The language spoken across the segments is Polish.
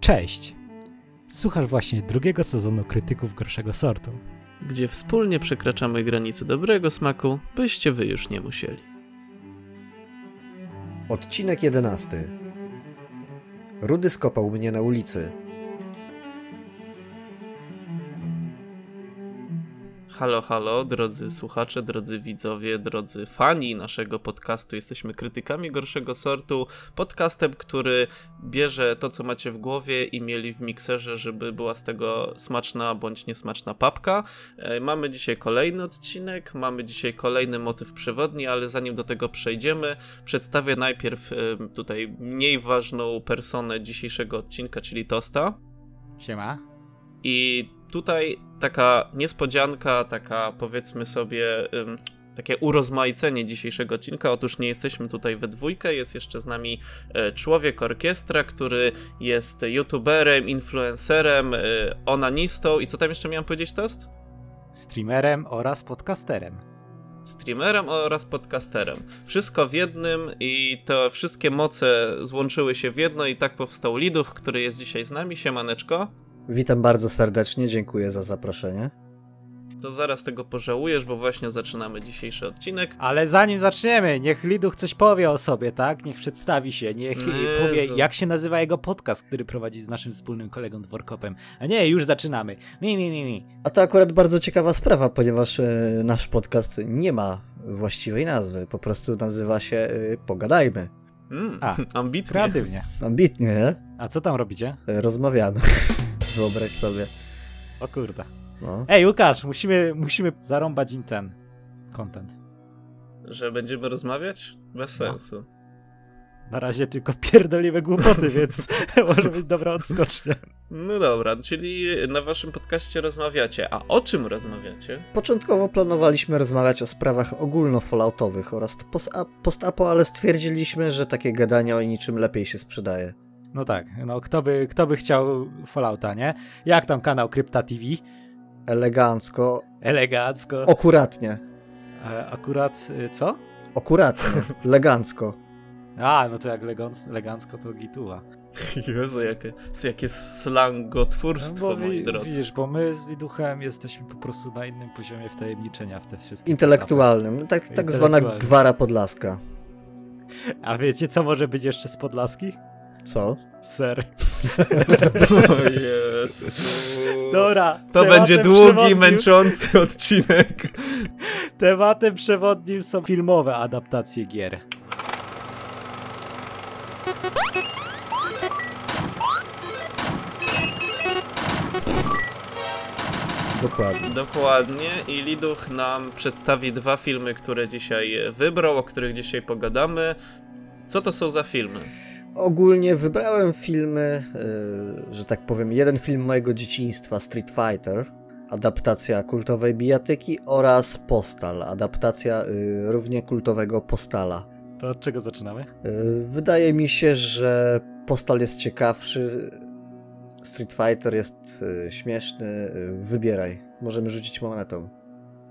Cześć! Słuchasz właśnie drugiego sezonu Krytyków Gorszego Sortu. gdzie wspólnie przekraczamy granice dobrego smaku, byście wy już nie musieli. Odcinek 11. Rudy skopał mnie na ulicy. Halo, halo, drodzy słuchacze, drodzy widzowie, drodzy fani naszego podcastu. Jesteśmy krytykami gorszego sortu. Podcastem, który bierze to, co macie w głowie i mieli w mikserze, żeby była z tego smaczna bądź niesmaczna papka. E, Mamy dzisiaj kolejny odcinek, mamy dzisiaj kolejny motyw przewodni, ale zanim do tego przejdziemy, przedstawię najpierw e, tutaj mniej ważną personę dzisiejszego odcinka, czyli Tosta. Siema. I tutaj taka niespodzianka, taka powiedzmy sobie, takie urozmaicenie dzisiejszego odcinka. Otóż nie jesteśmy tutaj we dwójkę, jest jeszcze z nami e, człowiek orkiestra, który jest youtuberem, influencerem, e, onanistą i co tam jeszcze miałem powiedzieć, Tost? Streamerem oraz podcasterem. Streamerem oraz podcasterem. Wszystko w jednym i te wszystkie moce złączyły się w jedno i tak powstał Lidów, który jest dzisiaj z nami. Siemaneczko. Witam bardzo serdecznie, dziękuję za zaproszenie. To zaraz tego pożałujesz, bo właśnie zaczynamy dzisiejszy odcinek. Ale zanim zaczniemy, niech Liduch coś powie o sobie, tak? Niech przedstawi się, niech Jezu. powie, jak się nazywa jego podcast, który prowadzi z naszym wspólnym kolegą Dworkopem. A nie, już zaczynamy. Mi, mi, mi, mi. A to akurat bardzo ciekawa sprawa, ponieważ e, nasz podcast nie ma właściwej nazwy. Po prostu nazywa się e, Pogadajmy. Mm, A, ambitnie. Kreatywnie. Ambitnie, nie? A co tam robicie? E, Rozmawiamy. Wyobraź sobie. O kurde. No. Ej, Łukasz, musimy, musimy zarąbać im ten content. Że będziemy rozmawiać? Bez No. sensu. Na razie tylko pierdoliwe głupoty, więc może być dobra odskocznia. No dobra, czyli na waszym podcaście rozmawiacie. A o czym rozmawiacie? Początkowo planowaliśmy rozmawiać o sprawach ogólnofalloutowych oraz post- post-apo, ale stwierdziliśmy, że takie gadanie o niczym lepiej się sprzedaje. No tak, no kto by, kto by chciał Fallouta, nie? Jak tam kanał Krypta TV? Elegancko, Elegancko. akuratnie. E, akurat, y, co? Akuratnie, elegancko. A, no to jak elegancko, elegancko to gituła. Jezu, jakie, jakie slangotwórstwo, No bo moi drodzy. widzisz, bo my z Liduchem jesteśmy po prostu na innym poziomie wtajemniczenia w te wszystkie Intelektualnym, tak, tak zwana gwara podlaska. A wiecie, co może być jeszcze z Podlaski? Co? Ser. O Jezu. Dobra. To będzie długi, przewodnim- męczący odcinek. Tematem przewodnim są filmowe adaptacje gier. Dokładnie. Dokładnie. I Liduch nam przedstawi dwa filmy, które dzisiaj wybrał, o których dzisiaj pogadamy. Co to są za filmy? Ogólnie wybrałem filmy, y, że tak powiem, jeden film mojego dzieciństwa, Street Fighter, adaptacja kultowej bijatyki oraz Postal, adaptacja y, równie kultowego Postala. To od czego zaczynamy? Y, Wydaje mi się, że Postal jest ciekawszy, Street Fighter jest śmieszny, wybieraj. Możemy rzucić monetą.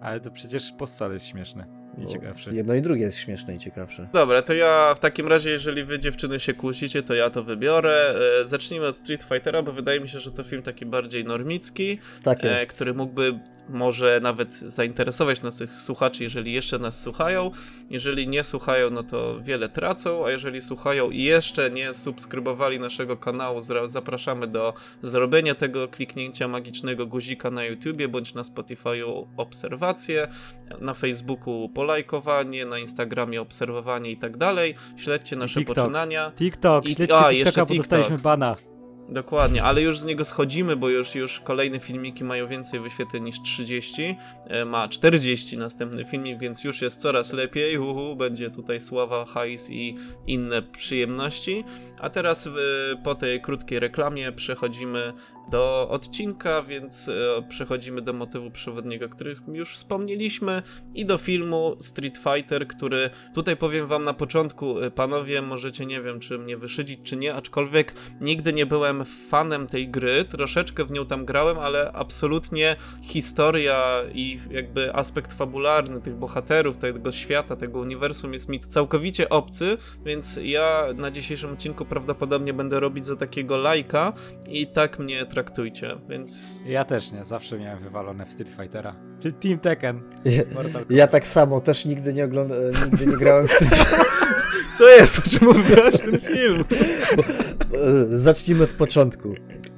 Ale to przecież postal jest śmieszny i Bo ciekawszy. Jedno i drugie jest śmieszne i ciekawsze. Dobra, to ja w takim razie, jeżeli wy dziewczyny się kłócicie, to ja to wybiorę. E, zacznijmy od Street Fightera, bo wydaje mi się, że to film taki bardziej normicki, Tak e, jest. który mógłby może nawet zainteresować naszych słuchaczy, jeżeli jeszcze nas słuchają. Jeżeli nie słuchają, no to wiele tracą, a jeżeli słuchają i jeszcze nie subskrybowali naszego kanału, zapraszamy do zrobienia tego kliknięcia magicznego guzika na YouTubie bądź na Spotify'u obserwacje, na Facebooku polajkowanie, na Instagramie obserwowanie i tak dalej. Śledźcie nasze TikTok. poczynania. TikTok, I- śledźcie a, TikToka, jeszcze bo TikTok. dostaliśmy bana. Dokładnie, ale już z niego schodzimy, bo już, już kolejne filmiki mają więcej wyświetleń niż 30. E, Ma 40 następny filmik, więc już jest coraz lepiej. Uhu, będzie tutaj sława, hajs i inne przyjemności. A teraz po tej krótkiej reklamie przechodzimy do odcinka, więc e, przechodzimy do motywu przewodniego, których już wspomnieliśmy i do filmu Street Fighter, który tutaj powiem wam na początku, e, panowie, możecie nie wiem, czy mnie wyszydzić, czy nie, aczkolwiek nigdy nie byłem fanem tej gry, troszeczkę w nią tam grałem, ale absolutnie historia i jakby aspekt fabularny tych bohaterów, tego świata, tego uniwersum jest mi całkowicie obcy, więc ja na dzisiejszym odcinku prawdopodobnie będę robić za takiego lajka i tak mnie traktujcie, więc Ja też nie, zawsze miałem wywalone w Street Fightera. Czy Team Tekken. Ja, ja tak samo, też nigdy nie oglądałem, nigdy nie grałem w Street co jest, o czym wybrałeś ten film? E, Zacznijmy od początku.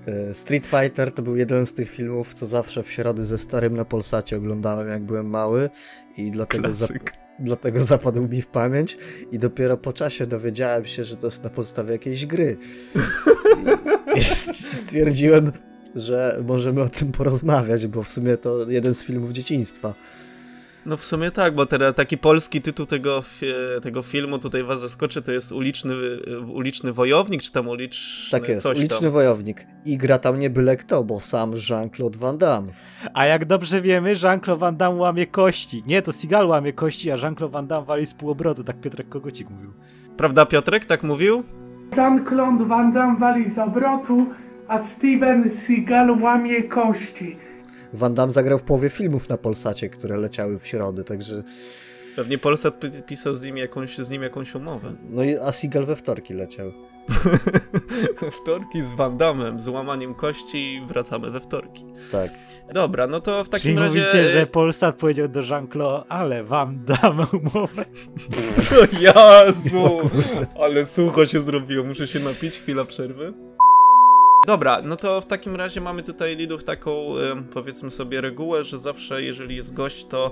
E, Street Fighter to był jeden z tych filmów, co zawsze w środę ze starym na Polsacie oglądałem, jak byłem mały i dlatego, zap- dlatego zapadł mi w pamięć i dopiero po czasie dowiedziałem się, że to jest na podstawie jakiejś gry. Stwierdziłem, że możemy o tym porozmawiać, bo w sumie to jeden z filmów dzieciństwa. No w sumie tak, bo teraz taki polski tytuł tego, tego filmu tutaj was zaskoczy, to jest uliczny, uliczny wojownik, czy tam uliczny Tak jest, coś uliczny tam. wojownik. I gra tam nie byle kto, bo sam Jean-Claude Van Damme. A jak dobrze wiemy, Jean-Claude Van Damme łamie kości. Nie, to Seagal łamie kości, a Jean-Claude Van Damme wali z półobrotu, tak Piotrek Kogocik mówił. Prawda Piotrek, tak mówił? Jean-Claude Van Damme wali z obrotu, a Steven Seagal łamie kości. Van Damme zagrał w połowie filmów na Polsacie, które leciały w środę, także... Pewnie Polsat pi- pisał z nim jakąś, z nim jakąś umowę. No i a Seagal we wtorki leciał. Wtorki z Van Damme, z łamaniem kości wracamy we wtorki. Tak. Dobra, no to w takim Czyli razie... mówicie, że Polsat powiedział do Jean-Claude, ale wam damy umowę. O Jezu! Ale sucho się zrobiło, muszę się napić, chwila przerwy. Dobra, no to w takim razie mamy tutaj Liduch taką, powiedzmy sobie, regułę, że zawsze jeżeli jest gość, to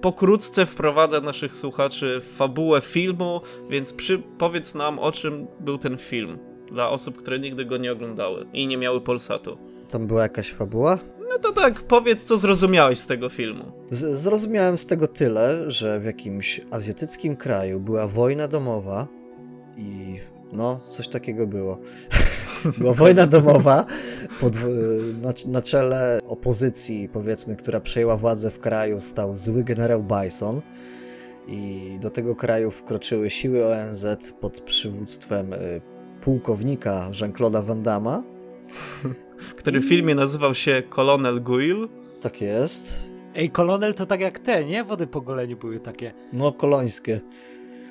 pokrótce wprowadza naszych słuchaczy w fabułę filmu, więc przy, powiedz nam o czym był ten film. Dla osób, które nigdy go nie oglądały i nie miały Polsatu. Tam była jakaś fabuła? No to tak, powiedz co zrozumiałeś z tego filmu. Z zrozumiałem z tego tyle, że w jakimś azjatyckim kraju była wojna domowa i no, coś takiego było. była wojna domowa pod, na, na czele opozycji, powiedzmy, która przejęła władzę w kraju, stał zły generał Bison. I do tego kraju wkroczyły siły ONZ pod przywództwem y, pułkownika Jean-Claude'a Van Damme. Który w filmie nazywał się Kolonel Guil. Tak jest. Ej, kolonel to tak jak te, nie? Wody po goleniu były takie. No, kolońskie.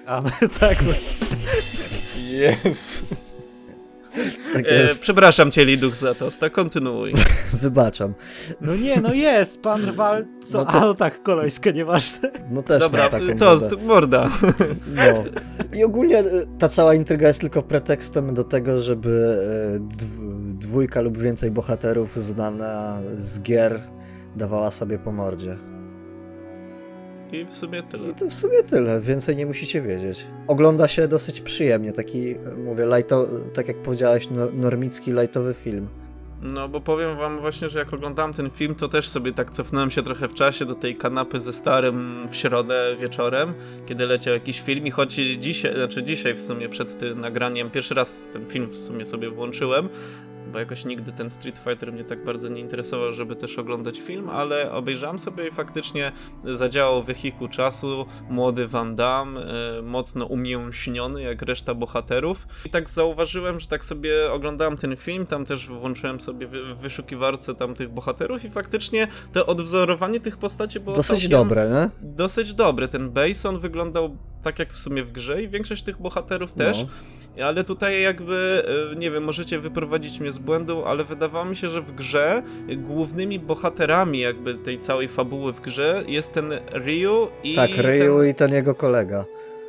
A tak właśnie. Tak E, przepraszam cię, Liduch, za to. Kontynuuj. Wybaczam. No nie, no jest, pan Rwal, co? No to- A no tak, kolońskie, nieważne. No też Dobra, taką to wodę. morda. No. I ogólnie e, ta cała intryga jest tylko pretekstem do tego, żeby dw- dwójka lub więcej bohaterów znana z gier dawała sobie po mordzie. I w sumie tyle. I to w sumie tyle, więcej nie musicie wiedzieć. Ogląda się dosyć przyjemnie, taki, mówię, lighto, tak jak powiedziałeś, nor- normicki, lightowy film. No, bo powiem wam właśnie, że jak oglądałem ten film, to też sobie tak cofnąłem się trochę w czasie do tej kanapy ze starym w środę wieczorem, kiedy leciał jakiś film i choć dzisiaj, znaczy dzisiaj w sumie przed tym nagraniem, pierwszy raz ten film w sumie sobie włączyłem, bo jakoś nigdy ten Street Fighter mnie tak bardzo nie interesował, żeby też oglądać film, ale obejrzałem sobie i faktycznie zadziałał wehikuł czasu, młody Van Damme, e, mocno umięśniony jak reszta bohaterów. I tak zauważyłem, że tak sobie oglądałem ten film, tam też włączyłem sobie w wyszukiwarce tam tych bohaterów i faktycznie to odwzorowanie tych postaci było Dosyć dobre, nie? dosyć dobre. Ten Bason wyglądał tak jak w sumie w grze i większość tych bohaterów też. No. Ale tutaj jakby, e, nie wiem, możecie wyprowadzić mnie z błędu, ale wydawało mi się, że w grze głównymi bohaterami jakby tej całej fabuły w grze jest ten Ryu i Tak, Ryu ten, i ten jego kolega.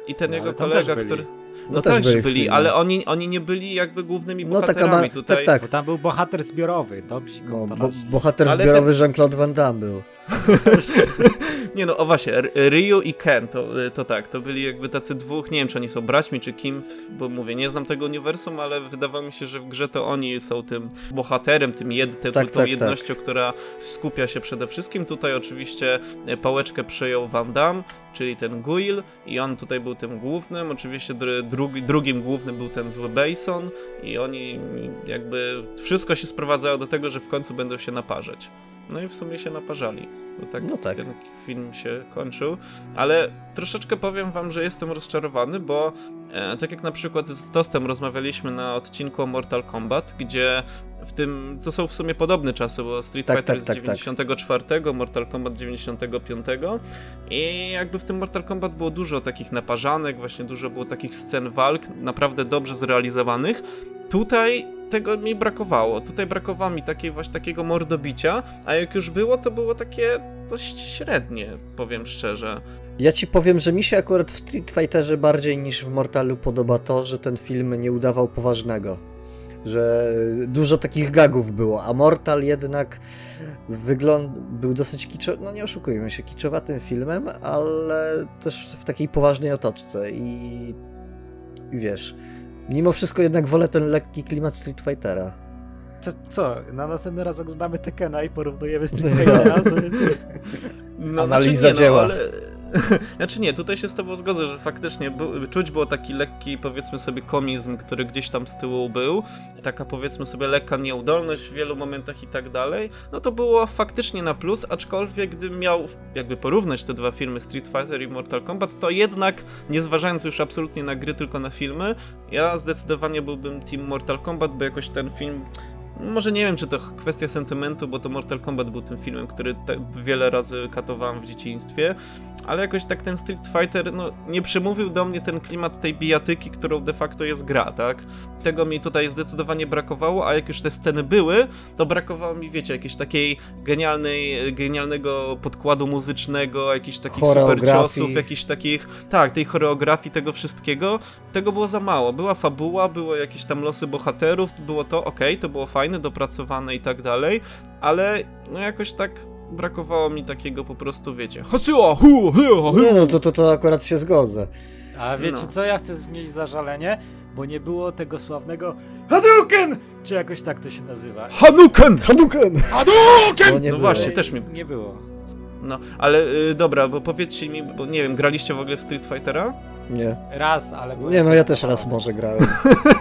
i ten No, jego kolega, który... No No, też też byli byli, ale oni, oni nie byli jakby głównymi No taka bohaterami ma... tutaj. Tak, tak. Bo tam był bohater zbiorowy, dobrze, No, bo, bohater Ale zbiorowy Jean-Claude Van Damme był. Nie no, o właśnie, Ryu i Ken, to, to tak, to byli jakby tacy dwóch, nie wiem czy oni są braćmi czy kim, bo mówię, nie znam tego uniwersum, ale wydawało mi się, że w grze to oni są tym bohaterem, tym jed, te, Tak, tą tak, jednością, która skupia się przede wszystkim. Tutaj oczywiście e, pałeczkę przejął Van Damme, czyli ten Guile i on tutaj był tym głównym, oczywiście dru, drugi, drugim głównym był ten zły Bason i oni jakby, wszystko się sprowadzało do tego, że w końcu będą się naparzać. No i w sumie się naparzali. Bo tak, No tak. ten film się kończył. Ale troszeczkę powiem wam, że jestem rozczarowany, bo e, tak jak na przykład z Tostem rozmawialiśmy na odcinku o Mortal Kombat, gdzie w tym, to są w sumie podobne czasy, bo Street Tak, Fighter tak, z tak, tak. 94, Mortal Kombat 95 i jakby w tym Mortal Kombat było dużo takich naparzanek, właśnie dużo było takich scen walk, naprawdę dobrze zrealizowanych. Tutaj tego mi brakowało. Tutaj brakowało mi takiej właśnie takiego mordobicia, a jak już było, to było takie dość średnie, powiem szczerze. Ja ci powiem, że mi się akurat w Street Fighterze bardziej niż w Mortalu podoba to, że ten film nie udawał poważnego. Że dużo takich gagów było, a Mortal jednak wygląd był dosyć kiczowy, no nie oszukujmy się, kiczowatym filmem, ale też w takiej poważnej otoczce i, i wiesz, mimo wszystko jednak wolę ten lekki klimat Street Fightera. Co, co? Na następny raz oglądamy Tekena i porównujemy Street Fightera z... No, Analiza znaczy nie, dzieła. No, ale... znaczy nie, tutaj się z tobą zgodzę, że faktycznie czuć było taki lekki, powiedzmy sobie, komizm, który gdzieś tam z tyłu był, taka powiedzmy sobie lekka nieudolność w wielu momentach i tak dalej, no to było faktycznie na plus, aczkolwiek gdybym miał jakby porównać te dwa filmy, Street Fighter i Mortal Kombat, to jednak, nie zważając już absolutnie na gry, tylko na filmy, ja zdecydowanie byłbym Team Mortal Kombat, bo jakoś ten film może nie wiem, czy to kwestia sentymentu, bo to Mortal Kombat był tym filmem, który te, wiele razy katowałem w dzieciństwie, ale jakoś tak ten Street Fighter, no, nie przemówił do mnie ten klimat tej bijatyki, którą de facto jest gra, tak? Tego mi tutaj zdecydowanie brakowało, a jak już te sceny były, to brakowało mi, wiecie, jakiejś takiej genialnej, genialnego podkładu muzycznego, jakichś takich super ciosów, jakichś takich, tak, tej choreografii, tego wszystkiego, tego było za mało. Była fabuła, było jakieś tam losy bohaterów, było to ok, to było fajne, dopracowane i tak dalej, ale no jakoś tak brakowało mi takiego po prostu, wiecie, hasyła, hu, hu, hu. Nie no, to, to, to akurat się zgodzę. A wiecie No. co? Ja chcę mieć zażalenie, bo nie było tego sławnego Hadouken! Czy jakoś tak to się nazywa. Hanuken! Hadouken! Nie No było. właśnie, też mi- Nie było. No, ale y, dobra, bo powiedzcie mi, bo nie wiem, graliście w ogóle w Street Fightera? Nie. Raz, ale... byłem Nie no, ja też raz może grałem.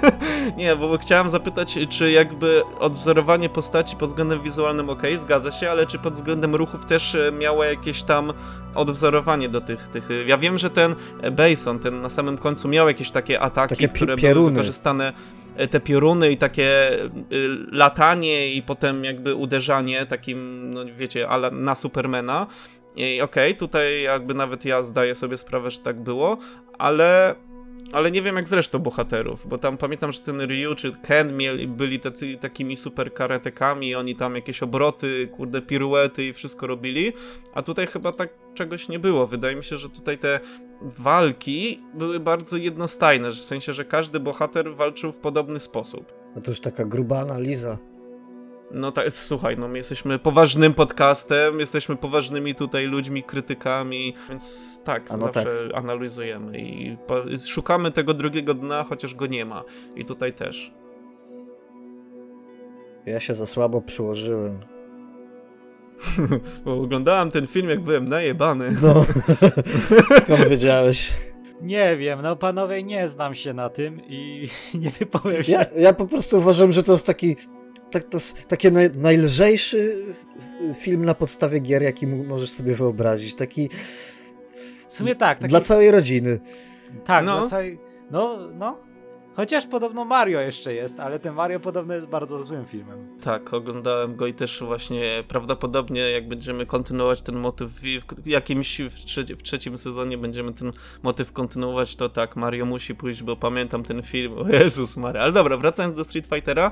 Nie, bo chciałem zapytać, czy jakby odwzorowanie postaci pod względem wizualnym ok, zgadza się, ale czy pod względem ruchów też e, miało jakieś tam odwzorowanie do tych, tych... e, Ja wiem, że ten e, Bason, ten na samym końcu miał jakieś takie ataki, Takie które były pioruny. wykorzystane, te pioruny i takie latanie i potem jakby uderzanie takim, no wiecie, ale na Supermana. I okej, tutaj jakby nawet ja zdaję sobie sprawę, że tak było, ale ale nie wiem jak z resztą bohaterów, bo tam pamiętam, że ten Ryu czy Ken mieli, byli tacy, takimi super karatekami, oni tam jakieś obroty, kurde, piruety i wszystko robili, a tutaj chyba tak czegoś nie było. Wydaje mi się, że tutaj te walki były bardzo jednostajne, w sensie, że każdy bohater walczył w podobny sposób. No to już taka gruba analiza. No tak, słuchaj, no my jesteśmy poważnym podcastem, jesteśmy poważnymi tutaj ludźmi, krytykami, więc tak, no zawsze analizujemy i szukamy tego drugiego dna, chociaż go nie ma. I tutaj też. Ja się za słabo przyłożyłem. Bo oglądałem ten film, jak byłem najebany. No, skąd wiedziałeś? Nie wiem, no panowie, nie znam się na tym i nie wypowiem się. Ja, ja po prostu uważam, że to jest taki, tak, to jest taki naj, najlżejszy film na podstawie gier, jaki możesz sobie wyobrazić. Taki W sumie tak, taki, dla całej rodziny. tak, No. dla całej... No, no. Chociaż podobno Mario jeszcze jest, ale ten Mario podobno jest bardzo złym filmem. Tak, oglądałem go i też właśnie prawdopodobnie jak będziemy kontynuować ten motyw w jakimś w, w trzecim sezonie będziemy ten motyw kontynuować, to tak, Mario musi pójść, bo pamiętam ten film, o Jezus Maria. Ale dobra, wracając do Street Fightera,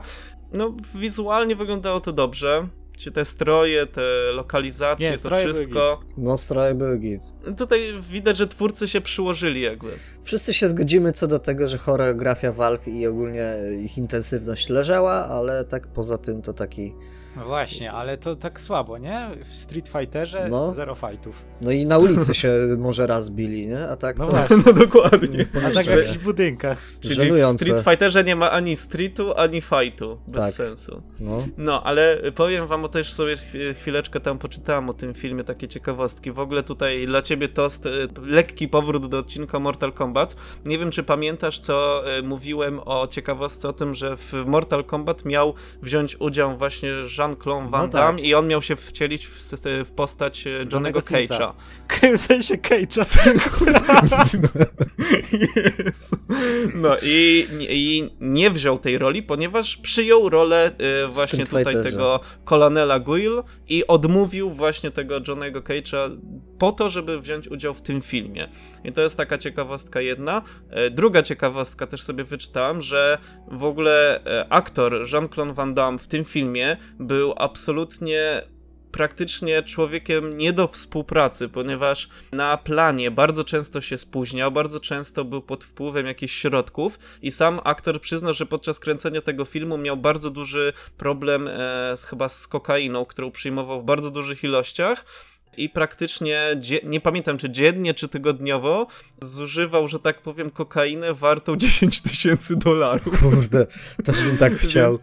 no wizualnie wyglądało to dobrze. Czy te stroje, te lokalizacje, Nie, to wszystko. No, stroje były git. Tutaj widać, że twórcy się przyłożyli jakby. Wszyscy się zgodzimy co do tego, że choreografia walk i ogólnie ich intensywność leżała, ale tak poza tym to taki No właśnie, ale to tak słabo, nie? W Street Fighterze No. zero fightów. No i na ulicy się może raz bili, nie? A tak No to... właśnie. No dokładnie. A tak w Że- jakichś budynkach. Czyli w Żenujące. Street Fighterze nie ma ani streetu, ani fightu. Bez Tak. sensu. No. No, ale powiem wam, bo też sobie chwi- chwileczkę tam poczytałem o tym filmie, takie ciekawostki. W ogóle tutaj dla ciebie tost, y, lekki powrót do odcinka Mortal Kombat. Nie wiem, czy pamiętasz, co y, mówiłem o ciekawostce o tym, że w Mortal Kombat miał wziąć udział właśnie Jean-Claude Van No Damme tak. i on miał się wcielić w, w postać y, Johnnego. Cage'a. W sensie Cage'a. No i, i nie wziął tej roli, ponieważ przyjął rolę y, właśnie tutaj Fighterze. tego kolonela Guile i odmówił właśnie tego Johnego Cage'a po to, żeby wziąć udział w tym filmie. I to jest taka ciekawostka jedna. E, Druga ciekawostka też sobie wyczytałem, że w ogóle e, aktor Jean-Claude Van Damme w tym filmie był absolutnie praktycznie człowiekiem nie do współpracy, ponieważ na planie bardzo często się spóźniał, bardzo często był pod wpływem jakichś środków i sam aktor przyznał, że podczas kręcenia tego filmu miał bardzo duży problem e, chyba z kokainą, którą przyjmował w bardzo dużych ilościach. I praktycznie, nie pamiętam czy dziennie, czy tygodniowo, zużywał, że tak powiem, kokainę wartą 10 tysięcy dolarów. Kurde, też bym tak chciał.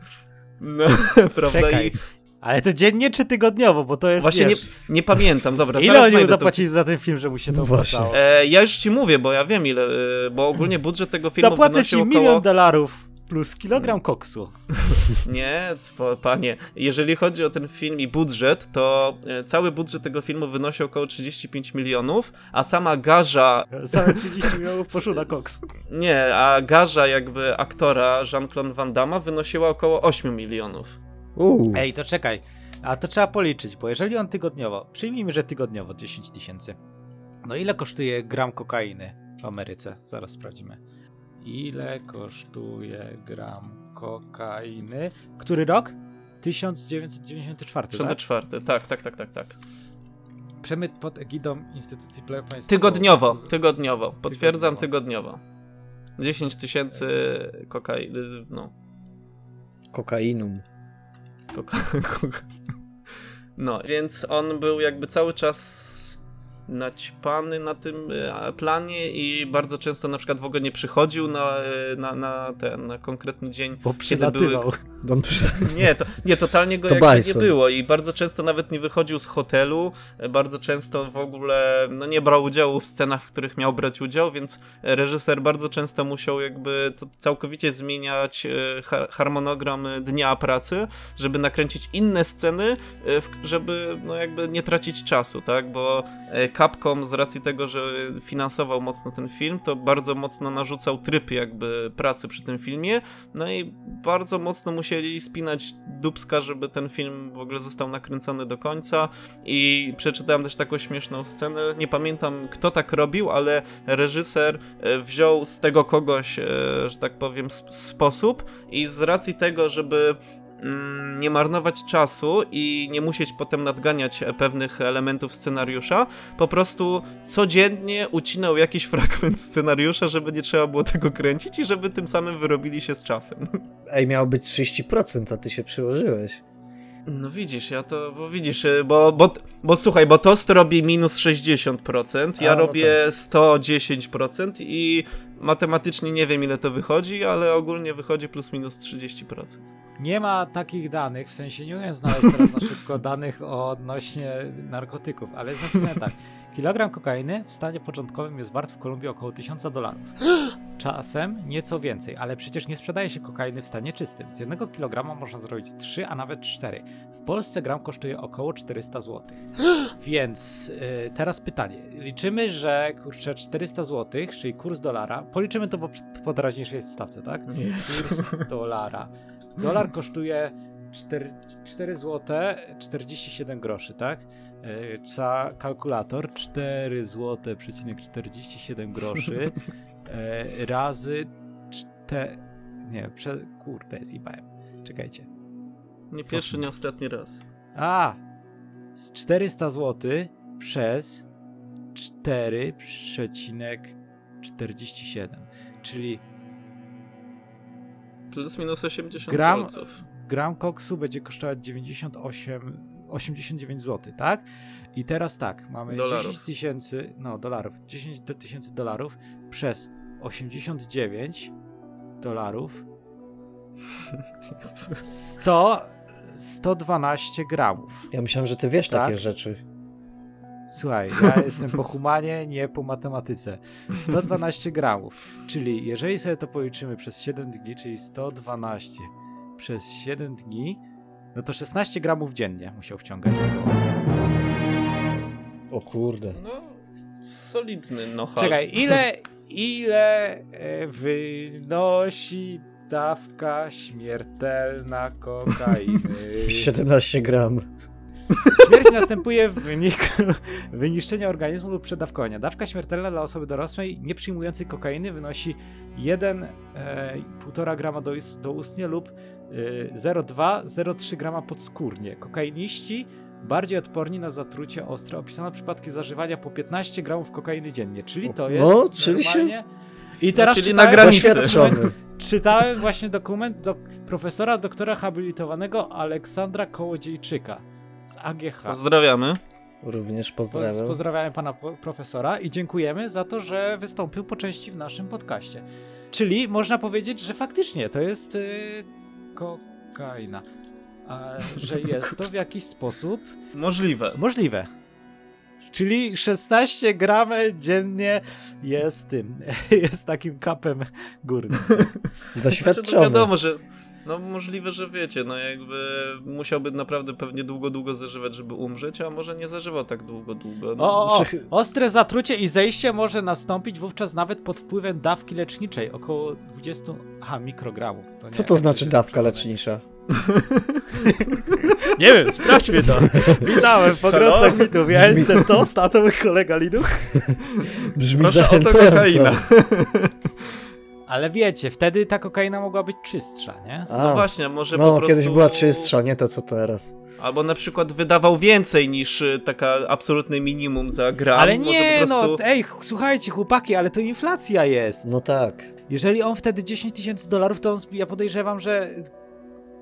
No, prawda? Czekaj. I Ale to dziennie czy tygodniowo, bo to jest, właśnie nie, wiesz, nie pamiętam, dobra, ile oni znajdę to. zapłacili za ten film, że mu się to No właśnie. opłacało? E, ja już ci mówię, bo ja wiem ile, e, bo ogólnie budżet tego filmu Zapłacę ci wynosił milion około... dolarów plus kilogram koksu. Nie, co- panie, jeżeli chodzi o ten film i budżet, to e, cały budżet tego filmu wynosi około 35 milionów, a sama garza, Same 30 milionów poszło na koks. nie, a garza jakby aktora Jean-Claude Van Damme wynosiła około 8 milionów. Uuu, Ej, to czekaj. A to trzeba policzyć, bo jeżeli on tygodniowo, przyjmijmy, że tygodniowo 10 tysięcy. No ile kosztuje gram kokainy w Ameryce? Zaraz sprawdzimy. Ile kosztuje gram kokainy? Który rok? 1994, tak? 64, tak, tak, tak, tak, tak. Przemyt pod egidą instytucji państwowej. Tygodniowo, tygodniowo, potwierdzam Tygodniowo. tygodniowo. 10 tysięcy kokainy, no, kokainum. No, więc on był jakby cały czas naćpany na tym e, planie i bardzo często na przykład w ogóle nie przychodził na, e, na, na ten na konkretny dzień. Bo były- przylatywał. Don przy... Nie, to, nie, totalnie go To jakby nie było i bardzo często nawet nie wychodził z hotelu, e, bardzo często w ogóle no, nie brał udziału w scenach, w których miał brać udział, więc reżyser bardzo często musiał jakby całkowicie zmieniać har- harmonogram dnia pracy, żeby nakręcić inne sceny, żeby no jakby nie tracić czasu, tak, bo Capcom z racji tego, że finansował mocno ten film, to bardzo mocno narzucał tryb jakby pracy przy tym filmie, no i bardzo mocno musieli spinać dubska, żeby ten film w ogóle został nakręcony do końca. I przeczytałem też taką śmieszną scenę, nie pamiętam kto tak robił, ale reżyser e, wziął z tego kogoś, e, że tak powiem, sp- sposób i z racji tego, żeby nie marnować czasu i nie musieć potem nadganiać e, pewnych elementów scenariusza, po prostu codziennie ucinał jakiś fragment scenariusza, żeby nie trzeba było tego kręcić i żeby tym samym wyrobili się z czasem. Ej, miało być 30%, a ty się przyłożyłeś. No widzisz, ja to, bo widzisz, y, bo, bo, bo słuchaj, bo Tost robi minus 60%, ja A, no robię 110% i matematycznie nie wiem ile to wychodzi, ale ogólnie wychodzi plus minus 30%. Nie ma takich danych, w sensie nie umiem znaleźć teraz na szybko danych odnośnie narkotyków, ale jest napisane tak. Kilogram kokainy w stanie początkowym jest wart w Kolumbii około 1000 dolarów. Czasem nieco więcej, ale przecież nie sprzedaje się kokainy w stanie czystym. Z jednego kilograma można zrobić 3, a nawet 4. W Polsce gram kosztuje około 400 zł. Więc y, teraz pytanie. Liczymy, że kurczę 400 zł, czyli kurs dolara, policzymy to po, po teraźniejszej stawce, tak? Jest. Kurs dolara. Dolar kosztuje 4, 4 zł 47 groszy, tak? Yy, kalkulator 4 zł przecinek 47 groszy razy 4. Nie, prze... kurde, zjebałem. Czekajcie. Nie pierwszy, nie ostatni raz. A! Z 400 zł przez 4,47. Czyli Plus minus 80 Gram- gram koksu będzie kosztować 98, 89 zł, tak? I teraz tak, mamy Dolarów. 10 tysięcy, no dolarów, 10 do- tysięcy dolarów przez 89 dolarów 100, 112 gramów. Ja myślałem, że ty wiesz Tak? takie rzeczy. Słuchaj, ja jestem po humanie, nie po matematyce. 112 gramów, czyli jeżeli sobie to policzymy przez 7 dni, czyli 112 przez 7 dni, no to 16 gramów dziennie musiał wciągać. O kurde. No, solidny noha. Czekaj, ile, ile e, wynosi dawka śmiertelna kokainy? 17 gram. Śmierć następuje w wyniku wyniszczenia organizmu lub przedawkowania. Dawka śmiertelna dla osoby dorosłej nie przyjmującej kokainy wynosi 1,5 grama do, doustnie lub e, 0,2-0,3 grama podskórnie. Kokainiści bardziej odporni na zatrucie ostre. Opisano przypadki zażywania po 15 gramów kokainy dziennie, czyli to jest No, czyli się- normalnie... I teraz czyli czytałem na granicy. właśnie dokument- Doświadczony. Czytałem właśnie dokument do profesora doktora habilitowanego Aleksandra Kołodziejczyka z AGH. Pozdrawiamy. Również Poz- pozdrawiam. Pozdrawiamy pana profesora i dziękujemy za to, że wystąpił po części w naszym podcaście. Czyli można powiedzieć, że faktycznie to jest yy, kokaina. A, że jest to w jakiś sposób Możliwe. możliwe. Czyli 16 gram dziennie jest tym, jest takim kapem górnym. Znaczy, no Doświadczony. wiadomo, że no możliwe, że wiecie, no jakby musiałby naprawdę pewnie długo, długo zażywać, żeby umrzeć, a może nie zażywał tak długo, długo. No. O, o, ostre zatrucie i zejście może nastąpić wówczas nawet pod wpływem dawki leczniczej, około 20 aha, mikrogramów. To nie, Co to znaczy dawka lecznicza? Nie wiem, sprawdźmy to. Witałem w Halo? pogrącach mitów. Ja Brzmi- jestem Tost, a to mój kolega Liduch. Brzmi Proszę, oto zachęcająco. kokaina. Ale wiecie, wtedy ta kokaina mogła być czystsza, nie? A, No właśnie, może po no prostu... kiedyś była czystsza, nie to co teraz. Albo na przykład wydawał więcej niż y, taka absolutne minimum za gram. Ale może nie, po prostu... no, ej, ch- słuchajcie, chłopaki, ale to inflacja jest. No tak. Jeżeli on wtedy 10 tysięcy dolarów, to on, ja podejrzewam, że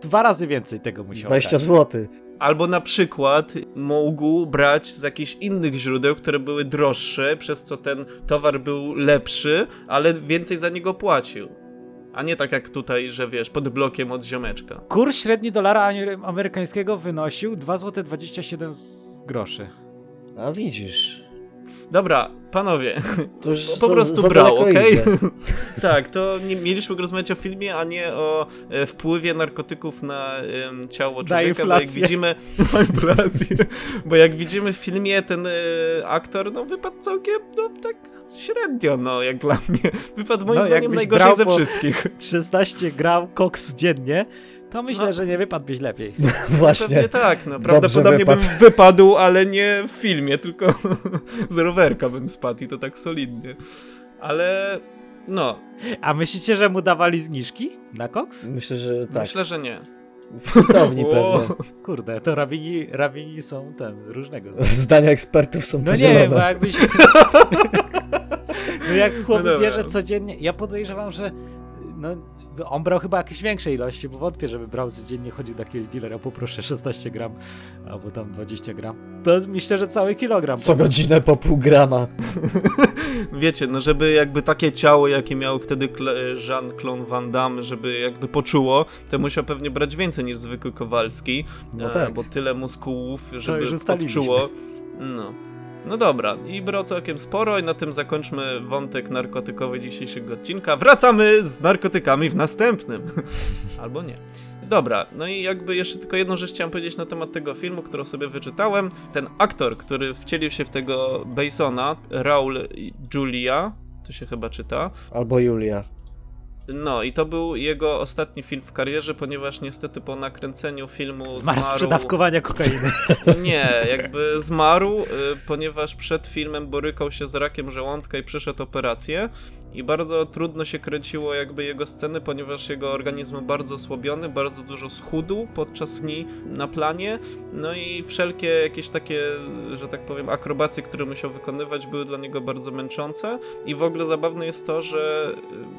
dwa razy więcej tego musiał 20 brać. zł. Albo na przykład mógł brać z jakichś innych źródeł, które były droższe, przez co ten towar był lepszy, ale więcej za niego płacił. A nie tak jak tutaj, że wiesz, pod blokiem od ziomeczka. Kurs średni dolara amerykańskiego wynosił 2 zł 27 z- groszy. A widzisz. Dobra, panowie, To już po za- prostu za brał, okej? idzie. tak, to nie, mieliśmy rozmawiać o filmie, a nie o e, wpływie narkotyków na em, ciało człowieka, bo jak widzimy... Bo jak widzimy w filmie, ten e, aktor, no wypadł całkiem, no tak średnio, no jak dla mnie. Wypadł moim No, zdaniem najgorzej ze wszystkich. 16 gram koksu dziennie, to myślę, No. że nie wypadłbyś lepiej. Właśnie. Pewnie tak, no prawdopodobnie wypadł. bym wypadł, ale nie w filmie, tylko z rowerka bym spadł i to tak solidnie. Ale no, A myślicie, że mu dawali zniżki na koks? Myślę, że tak. myślę, że nie. O, pewnie. Kurde, to rabini, rabini są ten, różnego zdania. Zdania ekspertów są No nie bo jakbyś... no jak chłop No bierze codziennie, ja podejrzewam, że no, on brał chyba jakieś większe ilości, bo wątpię, żeby brał codziennie, chodził do jakiegoś dealera, poproszę 16 gram, albo tam 20 gram. To myślę, że cały kilogram. Co godzinę po pół grama. Wiecie, no żeby jakby takie ciało, jakie miał wtedy Jean-Claude Van Damme, żeby jakby poczuło, to musiał pewnie brać więcej niż zwykły Kowalski, No e, tak. bo tyle muskułów, żeby odczuło. No. No dobra, i brał całkiem sporo i na tym zakończmy wątek narkotykowy dzisiejszego odcinka. Wracamy z narkotykami w następnym. Albo nie. Dobra, no i jakby jeszcze tylko jedną rzecz chciałem powiedzieć na temat tego filmu, którą sobie wyczytałem. Ten aktor, który wcielił się w tego Basona, Raul Julia, to się chyba czyta, Albo Julia. No i to był jego ostatni film w karierze, ponieważ niestety po nakręceniu filmu Zmarł z zmarł... przedawkowania kokainy. Nie, jakby zmarł, y, ponieważ przed filmem borykał się z rakiem żołądka i przeszedł operację i bardzo trudno się kręciło jakby jego sceny, ponieważ jego organizm był bardzo osłabiony, bardzo dużo schudł podczas dni na planie, no i wszelkie jakieś takie, że tak powiem, akrobacje, które musiał wykonywać, były dla niego bardzo męczące. I w ogóle zabawne jest to, że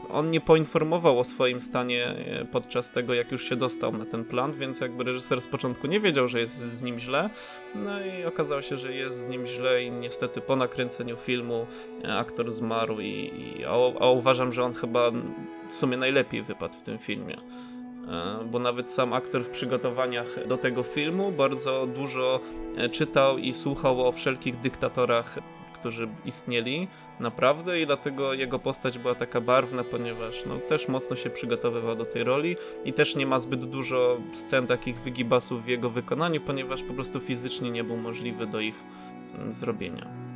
y, on nie poinformował o swoim stanie y, podczas tego, jak już się dostał na ten plan, więc jakby reżyser z początku nie wiedział, że jest z nim źle, no i okazało się, że jest z nim źle i niestety po nakręceniu filmu e, aktor zmarł i, i a, uważam, że on chyba w sumie najlepiej wypadł w tym filmie. E, Bo nawet sam aktor w przygotowaniach do tego filmu bardzo dużo e, czytał i słuchał o wszelkich dyktatorach, którzy istnieli naprawdę i dlatego jego postać była taka barwna, ponieważ no, też mocno się przygotowywał do tej roli i też nie ma zbyt dużo scen takich wygibasów w jego wykonaniu, ponieważ po prostu fizycznie nie był możliwy do ich mm, zrobienia.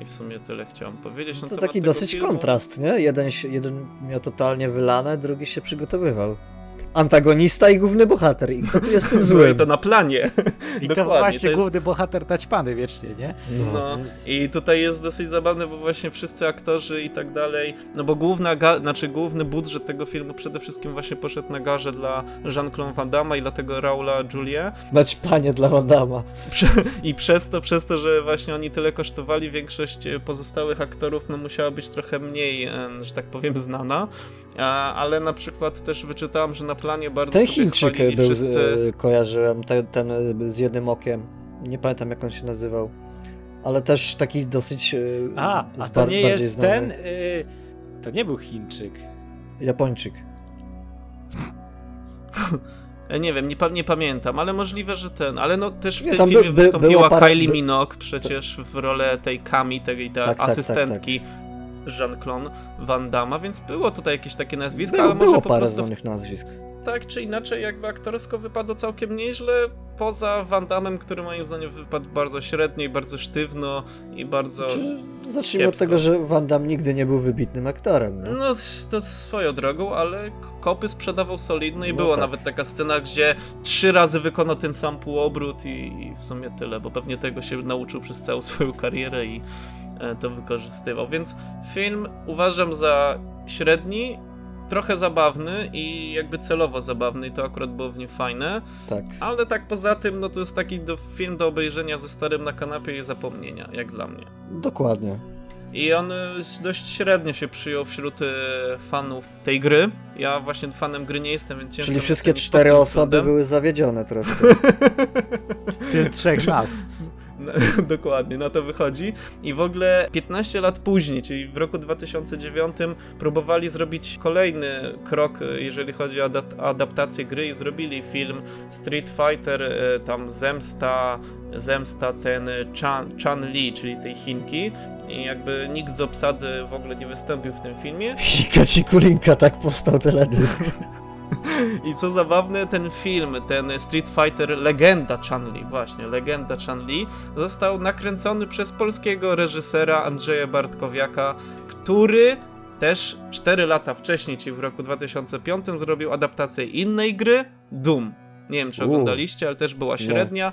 I w sumie tyle chciałem powiedzieć. na To taki dosyć filmu. kontrast, nie? Jeden, jeden miał totalnie wylane, drugi się przygotowywał. Antagonista i główny bohater. I kto tu jest tym No i złym? to na planie. I to właśnie to jest- główny bohater taćpany wiecznie, nie? No Więc- i tutaj jest dosyć zabawne, bo właśnie wszyscy aktorzy i tak dalej, no bo główna ga- znaczy główny budżet tego filmu przede wszystkim właśnie poszedł na garze dla Jean-Claude Van Damme i dlatego Raula Julia Naćpanie dla Van Damme. Prze- i przez to, przez to, że właśnie oni tyle kosztowali, większość pozostałych aktorów no musiała być trochę mniej, że tak powiem, znana, A, ale na przykład też wyczytałem, że na planie bardzo Ten Chińczyk był, wszyscy... z, kojarzyłem, ten, ten e, z jednym okiem. Nie pamiętam jak on się nazywał. Ale też taki dosyć e, A, a to nie jest znany. ten. Y, to nie był Chińczyk. Japończyk. E, Nie wiem, nie, nie pamiętam, ale możliwe, że ten. Ale no też w Nie, tym tam by- filmie by- wystąpiła parę- Kylie by- Minogue przecież w rolę tej Kami, tej, tej Tak, tak, asystentki Jean-Claude Van Damme, więc było tutaj jakieś takie nazwisko, ale może było po parę prostu znanych nazwisk. tak czy inaczej jakby aktorsko wypadło całkiem nieźle, poza Van Dammem, który moim zdaniem wypadł bardzo średnio i bardzo sztywno i bardzo... Czy, zacznijmy od kiepsko. tego, że Van Damme nigdy nie był wybitnym aktorem. No. No, to swoją drogą, ale kopy sprzedawał solidno i No była tak. nawet taka scena, gdzie trzy razy wykonał ten sam półobrót i, i w sumie tyle, bo pewnie tego się nauczył przez całą swoją karierę i to wykorzystywał. Więc film uważam za średni, trochę zabawny i jakby celowo zabawny i to akurat było w nim fajne, Tak. ale tak poza tym, no to jest taki do, film do obejrzenia ze starym na kanapie i zapomnienia, jak dla mnie. Dokładnie. I on y, dość średnio się przyjął wśród y, fanów tej gry. Ja właśnie fanem gry nie jestem, więc ciężko Czyli wszystkie cztery osoby były zawiedzione troszkę. W tym trzech nas. Dokładnie, na to wychodzi. I w ogóle 15 lat później, czyli w roku 2009, próbowali zrobić kolejny krok, jeżeli chodzi o adap- adaptację gry i zrobili film Street Fighter, y, tam Zemsta, Zemsta ten y, Chan, Chan Li, czyli tej Chinki. I jakby nikt z obsady w ogóle nie wystąpił w tym filmie. Hikaci Kulinka, tak powstał teledysk. I co zabawne, ten film, ten Street Fighter Legenda Chun-Li, właśnie, Legenda Chun-Li, został nakręcony przez polskiego reżysera Andrzeja Bartkowiaka, który też 4 lata wcześniej, czyli w roku 2005, zrobił adaptację innej gry, Doom. Nie wiem, czy oglądaliście, ale też była średnia.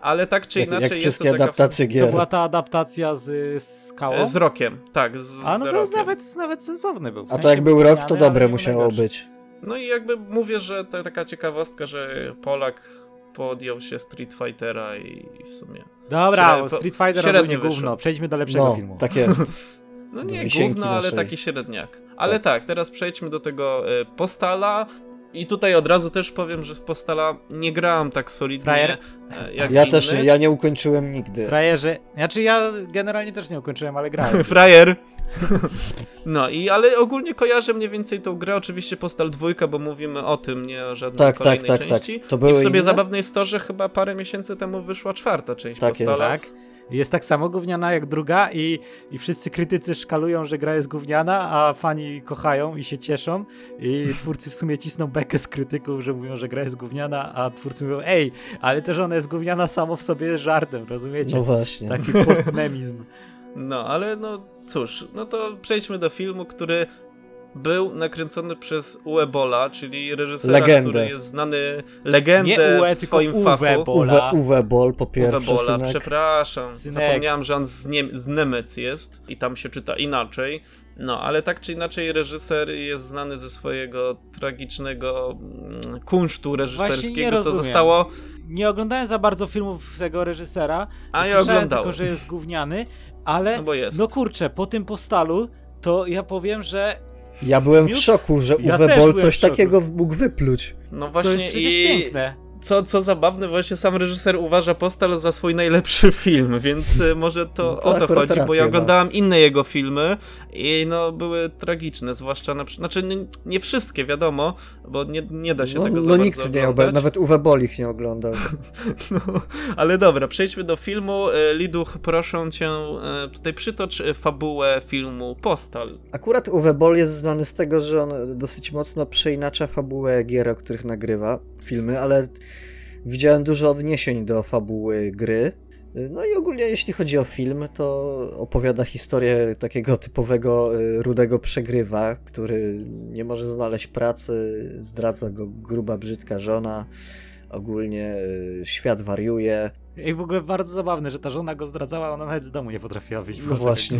Ale tak czy Jak, inaczej jak jest wszystkie to taka adaptacje To gier. była ta adaptacja z Skałą? E, Z rokiem, tak, z, A no z to rokiem. nawet, nawet sensowny był. W A to jak był rok, to dobre musiało być. No i jakby mówię, że to taka ciekawostka, że Polak podjął się Street Fightera i, i w sumie. Dobra, Średnio- Street Fighter średnio ogólnie wyszło. gówno. Przejdźmy do lepszego No, filmu. tak jest. No nie gówno, ale naszej. taki średniak. Ale tak. teraz przejdźmy do tego y, Postala. I tutaj od razu też powiem, że w Postala nie grałem tak solidnie Frajer. e, jak Ja inny. też nie, ja nie ukończyłem nigdy. Frajerze. Znaczy ja generalnie też nie ukończyłem, ale grałem. Frajer. No i ale ogólnie kojarzę mniej więcej tą grę, oczywiście Postal 2, bo mówimy o tym, nie o żadnej Tak, tak, kolejnej tak, tak. części. To I były w sobie inne? zabawne jest to, że chyba parę miesięcy temu wyszła czwarta część Tak Postala. jest. Tak. Jest tak samo gówniana jak druga i, i wszyscy krytycy szkalują, że gra jest gówniana, a fani kochają i się cieszą i twórcy w sumie cisną bekę z krytyków, że mówią, że gra jest gówniana, a twórcy mówią, ej, ale też ona jest gówniana samo w sobie jest żartem, rozumiecie? No właśnie. Taki postmemizm. No, ale no cóż, no to przejdźmy do filmu, który był nakręcony przez Uwe Bolla, czyli reżysera, Legendę. który jest znany legendę Nie Uwe, w tylko swoim Uwe fachu. Bolla. Uwe, Uwe Boll po Uwe pierwsze, Bolla, synek. przepraszam. Synek. Zapomniałem, że on z, nie z Niemiec jest i tam się czyta inaczej. No, ale tak czy inaczej reżyser jest znany ze swojego tragicznego mm, kunsztu reżyserskiego, co zostało... Nie oglądałem za bardzo filmów tego reżysera. A ja oglądałem. tylko, że jest gówniany, ale No bo jest. no kurczę, po tym postalu to ja powiem, że Ja byłem w Miód? szoku, że Ja Uwe Boll coś szoku. takiego mógł wypluć. No to właśnie jest przecież i piękne. Co, co zabawne, właśnie sam reżyser uważa Postal za swój najlepszy film, więc y, może to, No to o to chodzi, bo ja ma. oglądałem inne jego filmy i no były tragiczne, zwłaszcza na przykład, znaczy nie, nie wszystkie wiadomo, bo nie, nie da się No, tego za no nikt nie oglądał, nawet Uwe Boll ich nie oglądał. No, ale dobra, przejdźmy do filmu. E, Liduch, proszę cię, e, tutaj przytocz fabułę filmu Postal. Akurat Uwe Boll jest znany z tego, że on dosyć mocno przeinacza fabułę gier, o których nagrywa filmy, ale widziałem dużo odniesień do fabuły gry. No i ogólnie jeśli chodzi o film, to opowiada historię takiego typowego y, rudego przegrywa, który nie może znaleźć pracy, zdradza go gruba, brzydka żona, ogólnie y, świat wariuje. I w ogóle bardzo zabawne, że ta żona go zdradzała, ona nawet z domu nie potrafiła wyjść. No właśnie.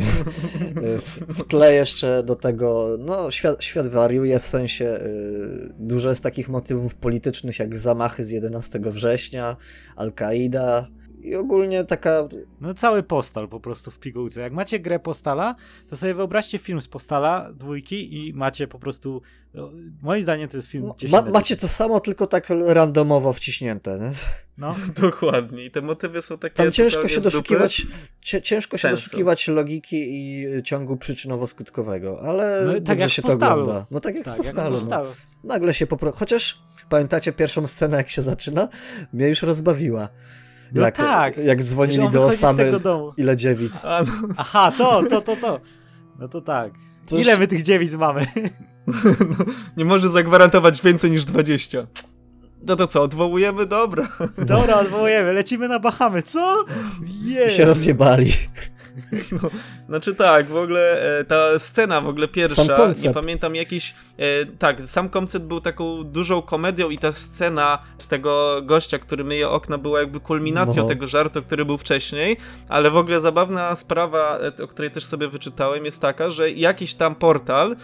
W, w tle jeszcze do tego, no świat, świat wariuje, w sensie y, dużo jest takich motywów politycznych jak zamachy z 11 września, Al-Kaida i ogólnie taka, No cały postal po prostu w pigułce. Jak macie grę postala, to sobie wyobraźcie film z postala, dwójki i macie po prostu, no, moim zdaniem to jest film no, 10 ma, macie 10. to samo, tylko tak randomowo wciśnięte. Nie? No, Dokładnie. I te motywy są takie. Tam ciężko się doszukiwać, ciężko się Sensu. doszukiwać logiki i ciągu przyczynowo-skutkowego, ale No tak jak w się to ogląda. No tak jak tak, w jak postalu. no. postalu. Nagle się popro... Chociaż pamiętacie pierwszą scenę, jak się zaczyna? Mnie już rozbawiła. No jak, tak, Jak dzwonili on do Osamy, ile dziewic. A, no, Aha, to, to, to, to. No to tak. To Ile już- my tych dziewic mamy? no, nie może zagwarantować więcej niż 20. No to co, odwołujemy? Dobra. Dobra, odwołujemy, lecimy na Bahamy, co? I Jej. się rozjebali. Znaczy tak, w ogóle e, ta scena w ogóle Sam pierwsza, nie koncept. pamiętam jakiś, e, tak, sam koncept był taką dużą komedią i ta scena z tego gościa, który myje okna była jakby kulminacją No. tego żartu, który był wcześniej, ale w ogóle zabawna sprawa, e, o której też sobie wyczytałem jest taka, że jakiś tam portal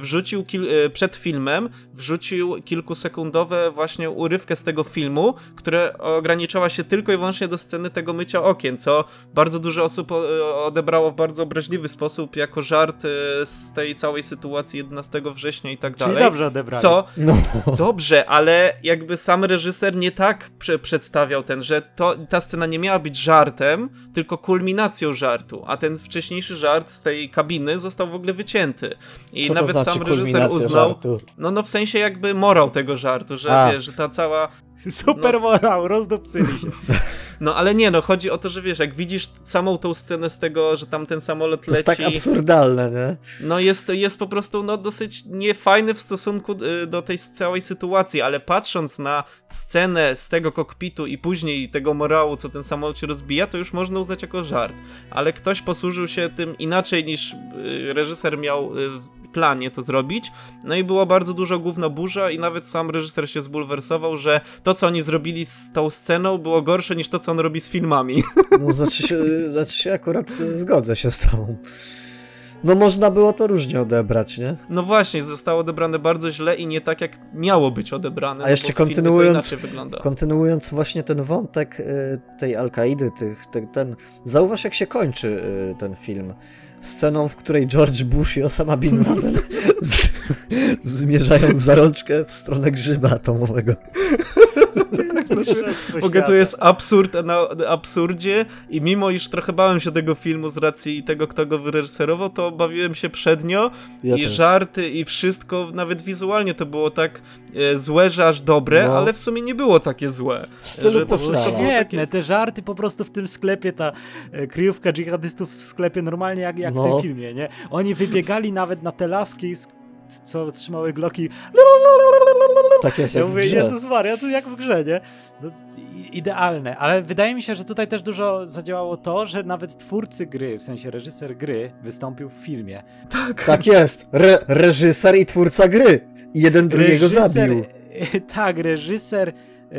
wrzucił przed filmem, wrzucił kilkusekundowe właśnie urywkę z tego filmu, które ograniczała się tylko i wyłącznie do sceny tego mycia okien, co bardzo dużo osób odebrało w bardzo obraźliwy sposób jako żart e, z tej całej sytuacji 11 września i tak Czyli dalej. dobrze odebrali. Co No. Dobrze, ale jakby sam reżyser nie tak prze przedstawiał ten, że to, ta scena nie miała być żartem, tylko kulminacją żartu, a ten wcześniejszy żart z tej kabiny został w ogóle wycięty. I Co to nawet znaczy sam reżyser uznał, żartu? no no w sensie jakby morał tego żartu, że A. wiesz, że ta cała Super morał, rozdupcyli się. no ale nie, no chodzi o to, że wiesz, jak widzisz samą tą scenę z tego, że tam ten samolot To jest leci, tak absurdalne, nie? no jest, jest po prostu no dosyć niefajny w stosunku y, do tej całej sytuacji, ale patrząc na scenę z tego kokpitu i później tego morału, co ten samolot się rozbija, to już można uznać jako żart. Ale ktoś posłużył się tym inaczej niż y, reżyser miał y, planie to zrobić, no i było bardzo dużo gówno burza i nawet sam reżyser się zbulwersował, że to, co oni zrobili z tą sceną było gorsze niż to, co on robi z filmami. No znaczy się, znaczy się akurat e, zgodzę się z tobą. No można było to różnie odebrać, nie? No właśnie, zostało odebrane bardzo źle i nie tak, jak miało być odebrane. A jeszcze no to kontynuując-. Kontynuując właśnie ten wątek y, tej Al-Kaidy, tych, te, ten, zauważ jak się kończy y, ten film. Sceną, w której George Bush i Osama Bin Laden z, zmierzają za rączkę w stronę grzyba atomowego. W ogóle to jest absurd na absurdzie i mimo iż trochę bałem się tego filmu z racji tego, kto go wyreżyserował, to bawiłem się przednio Ja i też. żarty i wszystko, nawet wizualnie to było tak e, złe, że aż dobre, No. ale w sumie nie było takie złe. W Że to wszystko świetne, takie- te żarty po prostu w tym sklepie, ta e, kryjówka dżihadystów w sklepie normalnie jak, jak w No. tym filmie, nie? Oni wybiegali nawet na te laski z co trzymały Glocki. Tak jest Ja jak w mówię, grze. Jezus Maria, to jak w grze, nie? No, idealne, ale wydaje mi się, że tutaj też dużo zadziałało to, że nawet twórcy gry, w sensie reżyser gry, wystąpił w filmie. Tak jest. Re reżyser i twórca gry. I jeden drugiego zabił. Tak, reżyser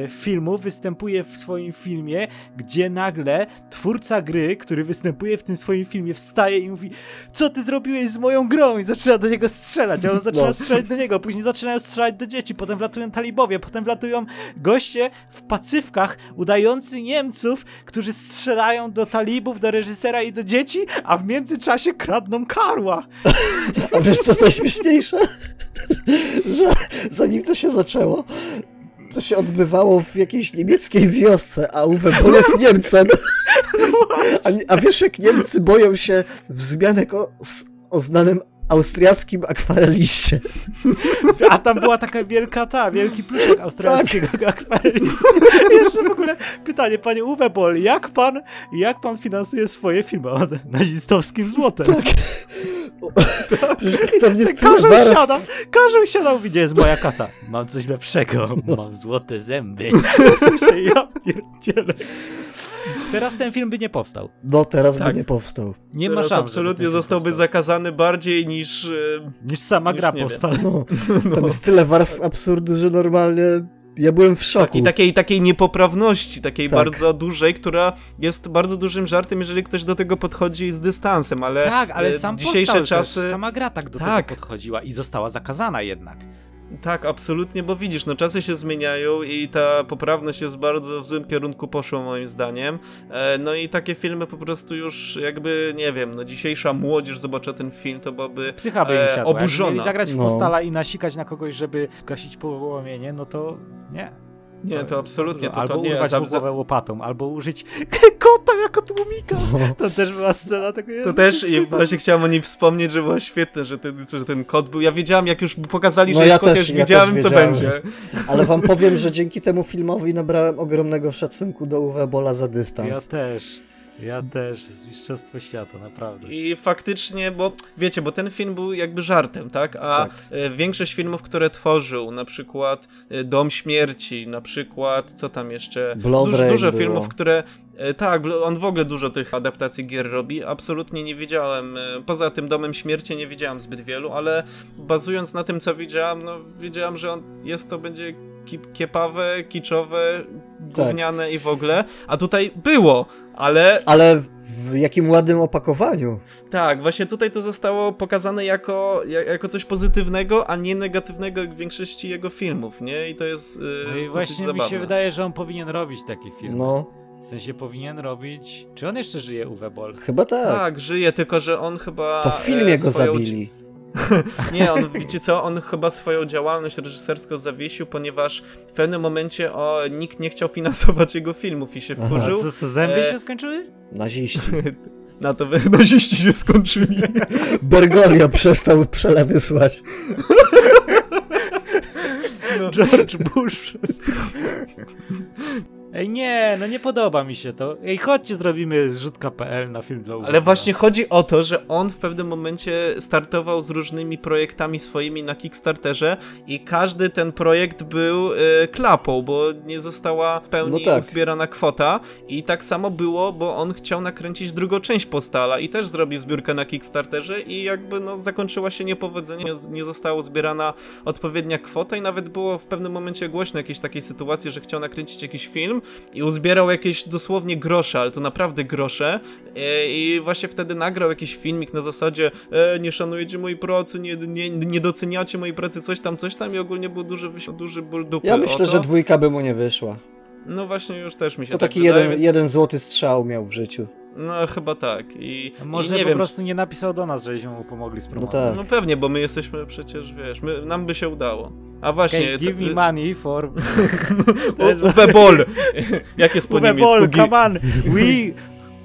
filmu występuje w swoim filmie, gdzie nagle twórca gry, który występuje w tym swoim filmie, wstaje i mówi co ty zrobiłeś z moją grą? I zaczyna do niego strzelać, a on zaczyna No. strzelać do niego, później zaczynają strzelać do dzieci, potem wlatują talibowie, potem wlatują goście w pacywkach udający Niemców, którzy strzelają do talibów, do reżysera i do dzieci, a w międzyczasie kradną karła. A wiesz co najśmieszniejsze? Że zanim to się zaczęło, to się odbywało w jakiejś niemieckiej wiosce, a Uwe Boll jest Niemcem. A, a wiesz, jak Niemcy boją się wzmianek o, o znanym austriackim akwareliście. A tam była taka wielka ta, wielki pluszek australijskiego Tak. akwarelisty. Jeszcze w ogóle pytanie, panie Uwe Boll, jak pan, jak pan finansuje swoje filmy? Nazistowskim złotem. Tak. To mnie Każą zaraz... siada, każą siada, gdzie jest moja kasa? Mam coś lepszego, mam złote zęby. Słyszę, ja pierdzielę. Teraz ten film by nie powstał. No teraz Tak. by nie powstał. Nie ma Teraz szans. żeby absolutnie zostałby powstał. zakazany bardziej niż... e, Niż sama Już gra powstała. No, tam jest tyle warstw absurdu, że normalnie ja byłem w szoku. Tak, i takiej, takiej niepoprawności, takiej Tak. bardzo dużej, która jest bardzo dużym żartem, jeżeli ktoś do tego podchodzi z dystansem, ale, Tak, ale e, sam dzisiejsze czasy... też, sama gra tak do Tak. tego podchodziła i została zakazana jednak. Tak, absolutnie, bo widzisz, no czasy się zmieniają i ta poprawność jest bardzo w złym kierunku poszła moim zdaniem. E, no i takie filmy po prostu już jakby, nie wiem, no dzisiejsza młodzież zobaczy ten film, to byłaby Psycha by im e, siadła. Jak oburzona. mieli zagrać w No. postala i nasikać na kogoś, żeby gasić połomienie, no to nie. Nie, to absolutnie, to, albo to nie urwać mu za- głowę łopatą, albo użyć kota jako tłumika. To też była scena tego To też i właśnie chciałem o niej wspomnieć, że było świetne, że ten, że ten kot był. Ja wiedziałem, jak już pokazali, No że ja jest kot, też- ja już ja wiedziałem, też co będzie. Ale wam powiem, że dzięki temu filmowi nabrałem ogromnego szacunku do Uwe Bola za Ja dystans. też. Ja też. Z Mistrzostwo Świata, naprawdę. I faktycznie, bo wiecie, bo ten film był jakby żartem, tak? A Tak. e, większość filmów, które tworzył, na przykład e, Dom Śmierci, na przykład, co tam jeszcze? Blood Dużo, było. filmów, które. e, Tak, on w ogóle dużo tych adaptacji gier robi. Absolutnie nie widziałem. Poza tym Domem Śmierci nie widziałem zbyt wielu, ale bazując na tym, co widziałem, no wiedziałem, że on jest to będzie kiepawe, kiczowe, Tak. gówniane i w ogóle. A tutaj było, ale Ale w- jakim ładnym opakowaniu. tak, właśnie tutaj to zostało pokazane jako, ja- jako coś pozytywnego, a nie negatywnego jak w większości jego filmów, nie? I to jest yy, No i dosyć właśnie mi zabawne. się wydaje, że on powinien robić takie filmy. No, W sensie powinien robić... Czy on jeszcze żyje, Uwe Boll? chyba tak. Tak, żyje, tylko że on chyba... To w filmie e, go zabili. Nie, on, wiecie co, on chyba swoją działalność reżyserską zawiesił, ponieważ w pewnym momencie o, nikt nie chciał finansować jego filmów i się Aha. wkurzył. Co, co zęby E, się skończyły? Naziści. Na to wy- naziści się skończyli. Bergoglio przestał przelewy słać. George Bush. Ej, nie, no nie podoba mi się to. Ej, chodźcie, zrobimy zrzutka.pl na film dla Uwe Ale Bolla. właśnie chodzi o to, że on w pewnym momencie startował z różnymi projektami swoimi na Kickstarterze i każdy ten projekt był e, klapą, bo nie została w pełni No tak. uzbierana kwota i tak samo było, bo on chciał nakręcić drugą część Postala i też zrobił zbiórkę na Kickstarterze i jakby no zakończyła się niepowodzeniem, nie- nie została uzbierana odpowiednia kwota i nawet było w pewnym momencie głośno jakiejś takiej sytuacji, że chciał nakręcić jakiś film i uzbierał jakieś dosłownie grosze, ale to naprawdę grosze E, i właśnie wtedy nagrał jakiś filmik na zasadzie e, nie szanujecie mojej pracy, nie, nie, nie doceniacie mojej pracy, coś tam, coś tam i ogólnie był duży, duży ból dupy Ja myślę, że dwójka by mu nie wyszła. No właśnie już też mi się To tak taki wydaje, jeden, więc... jeden złoty strzał miał w życiu. No chyba tak i, A Może i nie po wiem, prostu nie napisał do nas, żebyśmy mu pomogli z promocją. tak. no pewnie, bo my jesteśmy przecież, wiesz, my, nam by się udało. A właśnie... Okay, give to- me money for... Boll! Jak jest po niemiecku? Gi- come on! We...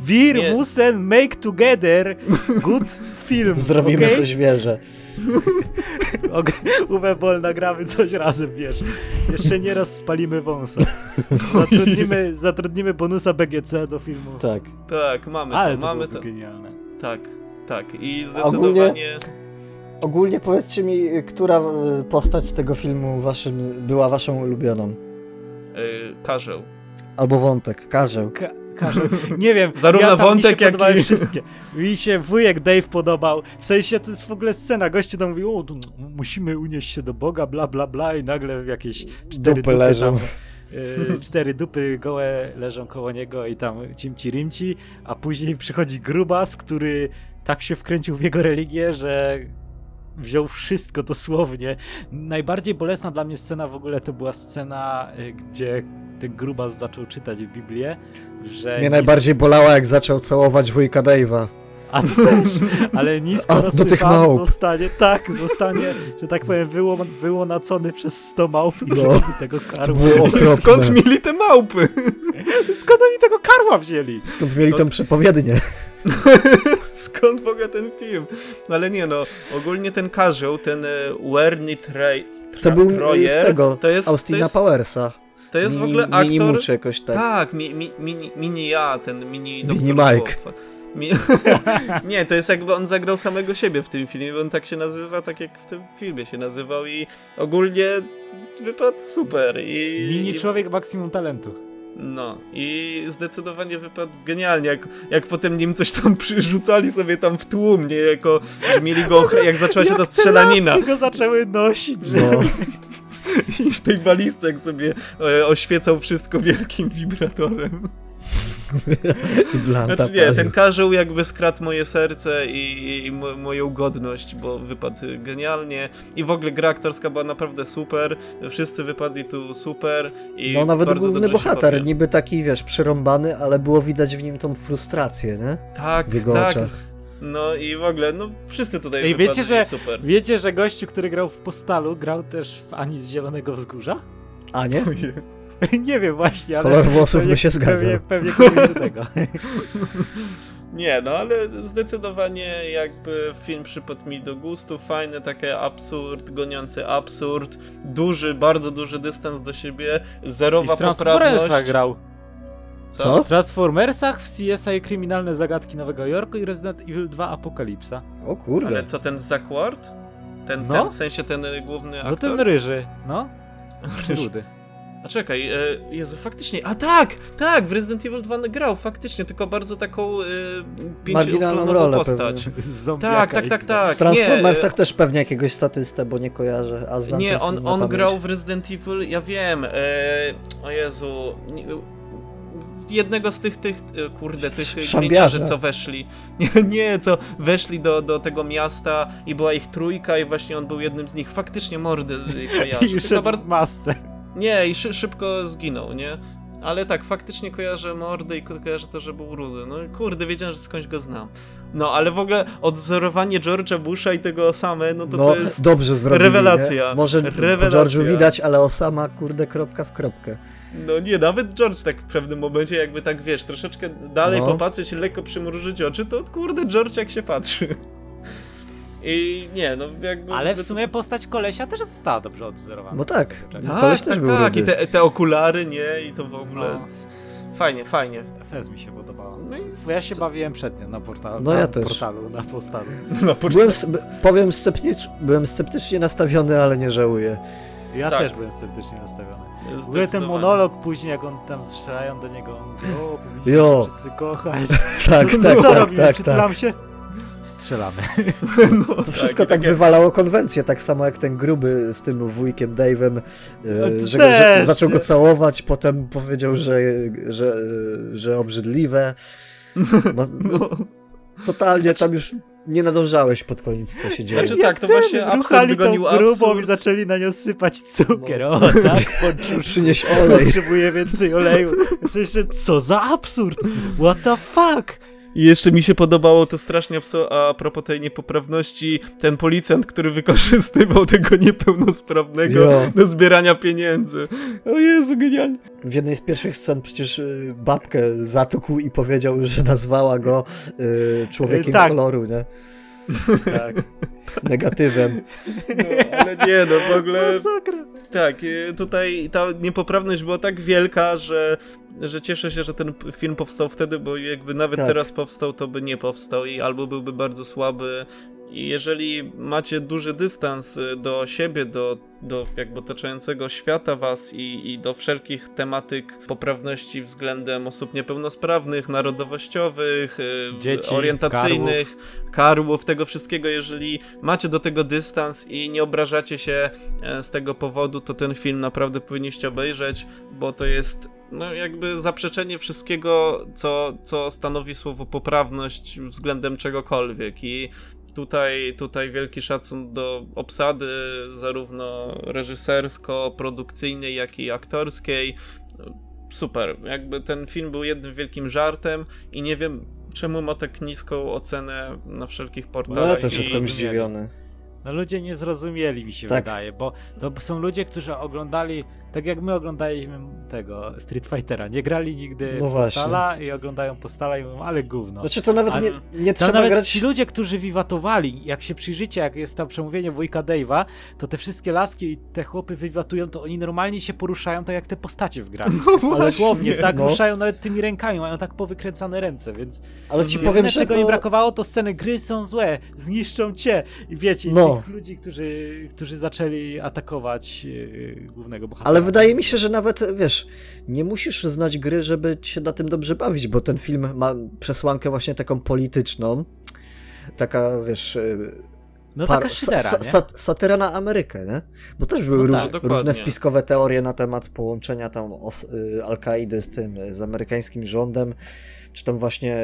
Wir Nie. müssen make together good film, Zrobimy okay? coś wierzę. Uwe Boll, nagramy coś razem, wiesz. Jeszcze nie raz spalimy wąsa. Zatrudnimy, zatrudnimy bonusa BGC do filmu. Tak. Tak, mamy Ale to, to mamy to. genialne. Tak, tak. I Ogólnie- zdecydowanie... Ogólnie powiedzcie mi, która e, postać z tego filmu waszym, była waszą ulubioną? Yy, karzeł. Albo wątek, Karzeł. Ka- każdy, nie wiem, Zarówno ja wątek, mi się jak i- wszystkie. Mi się wujek Dave podobał, w sensie to jest w ogóle scena, goście tam mówią, o, musimy unieść się do Boga, bla bla bla. I nagle jakieś cztery Dupy dupy leżą. Tam, y, cztery dupy gołe leżą koło niego i tam cimci rimci, a później przychodzi grubas, który tak się wkręcił w jego religię, że wziął wszystko dosłownie. Najbardziej bolesna dla mnie scena w ogóle to była scena, y, gdzie ten grubas zaczął czytać Biblię, że Mnie najbardziej bolała, jak zaczął całować wujka Dave'a. A ty też, ale nisko A, do tych małp. zostanie, tak, zostanie, że tak powiem, wyło, wyłonacony przez 100 małp i No. tego karła. Skąd mieli te małpy? Skąd oni tego karła wzięli? Skąd mieli tą przepowiednię? Skąd w ogóle ten film? No ale nie no, ogólnie ten karzeł, ten e, Werny Trey. To był Troyer, z tego, to jest, z Austina to jest, Powersa. to jest w Mini- ogóle aktor... Mini jakoś tak. Tak, mi, mi, mini, mini ja, ten mini Mini Mike. Wolf. Mi... nie, to jest jakby on zagrał samego siebie w tym filmie, bo on tak się nazywa, tak jak w tym filmie się nazywał i ogólnie wypadł super. I, Mini człowiek maksimum talentu. No i zdecydowanie wypadł genialnie, jak, jak potem nim coś tam przyrzucali sobie tam w tłum, nie, jako, że mieli go, jak zaczęła się Jak ta strzelanina. laski go zaczęły nosić, że... No. I w tej balisce jak sobie e, oświecał wszystko wielkim wibratorem. Blanta Znaczy nie, ten karzeł jakby skradł moje serce i, i mo, moją godność, bo wypadł genialnie i w ogóle gra aktorska była naprawdę super, wszyscy wypadli tu super i No nawet bardzo główny bohater, bawię. niby taki, wiesz, przyrąbany, ale było widać w nim tą frustrację, nie? Tak, w jego tak. oczach. No i w ogóle, no wszyscy tutaj Ej, wiecie, że- super. Wiecie, że gościu, który grał w Postalu, grał też w Ani z Zielonego Wzgórza? A nie? nie wiem właśnie, ale... Kolor włosów pewnie- by się zgadzał. Pewnie, pewnie do tego. Nie, no ale zdecydowanie jakby film przypadł mi do gustu, fajny taki absurd, goniący absurd, duży, bardzo duży dystans do siebie, I zerowa w Transformersach poprawność. grał. Co? W Transformersach, w CSI Kryminalne Zagadki Nowego Jorku i Resident Evil 2 Apokalipsa. O kurde. Ale co, ten Zakward? Ten, No. ten, w sensie ten y, główny No aktor? ten ryży, no. Rudy. A czekaj, e, Jezu, faktycznie, a tak, tak, w Resident Evil 2 grał, faktycznie, tylko bardzo taką e, Marginalną pięcioplanową rolę postać. Tak, tak, tak, z- tak. W Transformersach nie, też pewnie jakiegoś statystę, bo nie kojarzę, a znam Nie, on, on grał w Resident Evil, ja wiem, e, o Jezu, nie, jednego z tych, tych, e, kurde, tych gliniarzy, co weszli, nie, nie, co weszli do, do tego miasta i była ich trójka i właśnie on był jednym z nich, faktycznie mordy e, kojarzę, I szedł bardzo- w masce. Nie, i szy szybko zginął, nie? Ale tak, faktycznie kojarzę mordę i ko kojarzę to, że był rudy. No kurde, wiedziałem, że skądś go znam. No, ale w ogóle odwzorowanie George'a Busha i tego Osame, no to no, to jest... dobrze zrobili, rewelacja. Nie? Może Rewelacja. George'u widać, ale Osama, kurde, kropka w kropkę. No nie, nawet George tak w pewnym momencie jakby tak, wiesz, troszeczkę dalej No. popatrzeć, lekko przymrużyć oczy, to kurde, George jak się patrzy. I nie, no jakby... Ale w sumie postać kolesia też została dobrze odwzorowana. No tak. No, Tak, koleś też tak, był tak, i te, te okulary, nie, i to w ogóle... No. Fajnie, fajnie. FS mi się podobało. No i Ja się bawiłem przednio na portalu. No na ja też. portalu, na postalu. no, poczekaj. Byłem, powiem, sceptycz, byłem sceptycznie nastawiony, ale nie żałuję. Ja Tak. też byłem sceptycznie nastawiony. W ogóle ten monolog później, jak on tam strzelają do niego, on mówi, o, powinniśmy Jo. wszyscy kochać. Tak, No tak, co tak, robimy? tak, tak. się? Strzelamy. No, To wszystko i tak takie- wywalało konwencję, tak samo jak ten gruby z tym wujkiem Dave'em, No e, to że, go, że zaczął go całować, potem powiedział, że, że, że obrzydliwe. Bo, No. Totalnie tam już nie nadążałeś pod koniec, co się dzieje. Znaczy tak, to właśnie absurd ruchali tą gonił grubą absurd. i zaczęli na nią sypać cukier. O, tak, poczuł, Przynieś olej. potrzebuje więcej oleju. W sensie, co za absurd? What the fuck? I jeszcze mi się podobało to strasznie a propos tej niepoprawności, ten policjant, który wykorzystywał tego niepełnosprawnego Jo. do zbierania pieniędzy. O Jezu, genialnie. W jednej z pierwszych scen przecież y, babkę zatukł i powiedział, że nazwała go y, człowiekiem Y, tak. koloru, nie? Tak. Negatywem. No, ale nie, no w ogóle... Masakra. Tak, y, tutaj ta niepoprawność była tak wielka, że, że cieszę się, że ten film powstał wtedy, bo jakby nawet Tak. teraz powstał, to by nie powstał i albo byłby bardzo słaby I jeżeli macie duży dystans y, do siebie, do, do jakby otaczającego świata was i, i do wszelkich tematyk poprawności względem osób niepełnosprawnych, narodowościowych, y, Dzieci, orientacyjnych, karłów, tego wszystkiego, jeżeli macie do tego dystans i nie obrażacie się e, z tego powodu, to ten film naprawdę powinniście obejrzeć, bo to jest no jakby zaprzeczenie wszystkiego, co, co stanowi słowo poprawność względem czegokolwiek i Tutaj, tutaj wielki szacun do obsady, zarówno reżysersko-produkcyjnej, jak i aktorskiej. Super. Jakby ten film był jednym wielkim żartem i nie wiem, czemu ma tak niską ocenę na wszelkich No portalach. ja też jestem zdziwiony. No ludzie nie zrozumieli, mi się Tak. wydaje, bo to są ludzie, którzy oglądali, tak jak my oglądaliśmy tego Street Fightera, nie grali nigdy No. Postala i oglądają Postala i mówią, ale gówno. Znaczy to nawet A- nie, nie To trzeba nawet grać... ci ludzie, którzy wiwatowali, jak się przyjrzycie, jak jest tam przemówienie wujka Dave'a, to te wszystkie laski i te chłopy wiwatują, to oni normalnie się poruszają tak jak te postacie w grach. Ale dosłownie, tak No. ruszają nawet tymi rękami, mają tak powykręcane ręce, więc Ale ci powiem, że czego im to... brakowało, to sceny gry są złe, zniszczą cię. I wiecie, No. tych ludzi, którzy, którzy zaczęli atakować yy, głównego bohatera. Ale wydaje mi się, że nawet, wiesz, nie musisz znać gry, żeby się na tym dobrze bawić, bo ten film ma przesłankę właśnie taką polityczną. Taka, wiesz, y, No par- taka szydera, sa- sa- satyra na Amerykę, nie? Bo też były No róż- tak, różne spiskowe teorie na temat połączenia tam y, Al-Kaidy z tym, z amerykańskim rządem, czy tam właśnie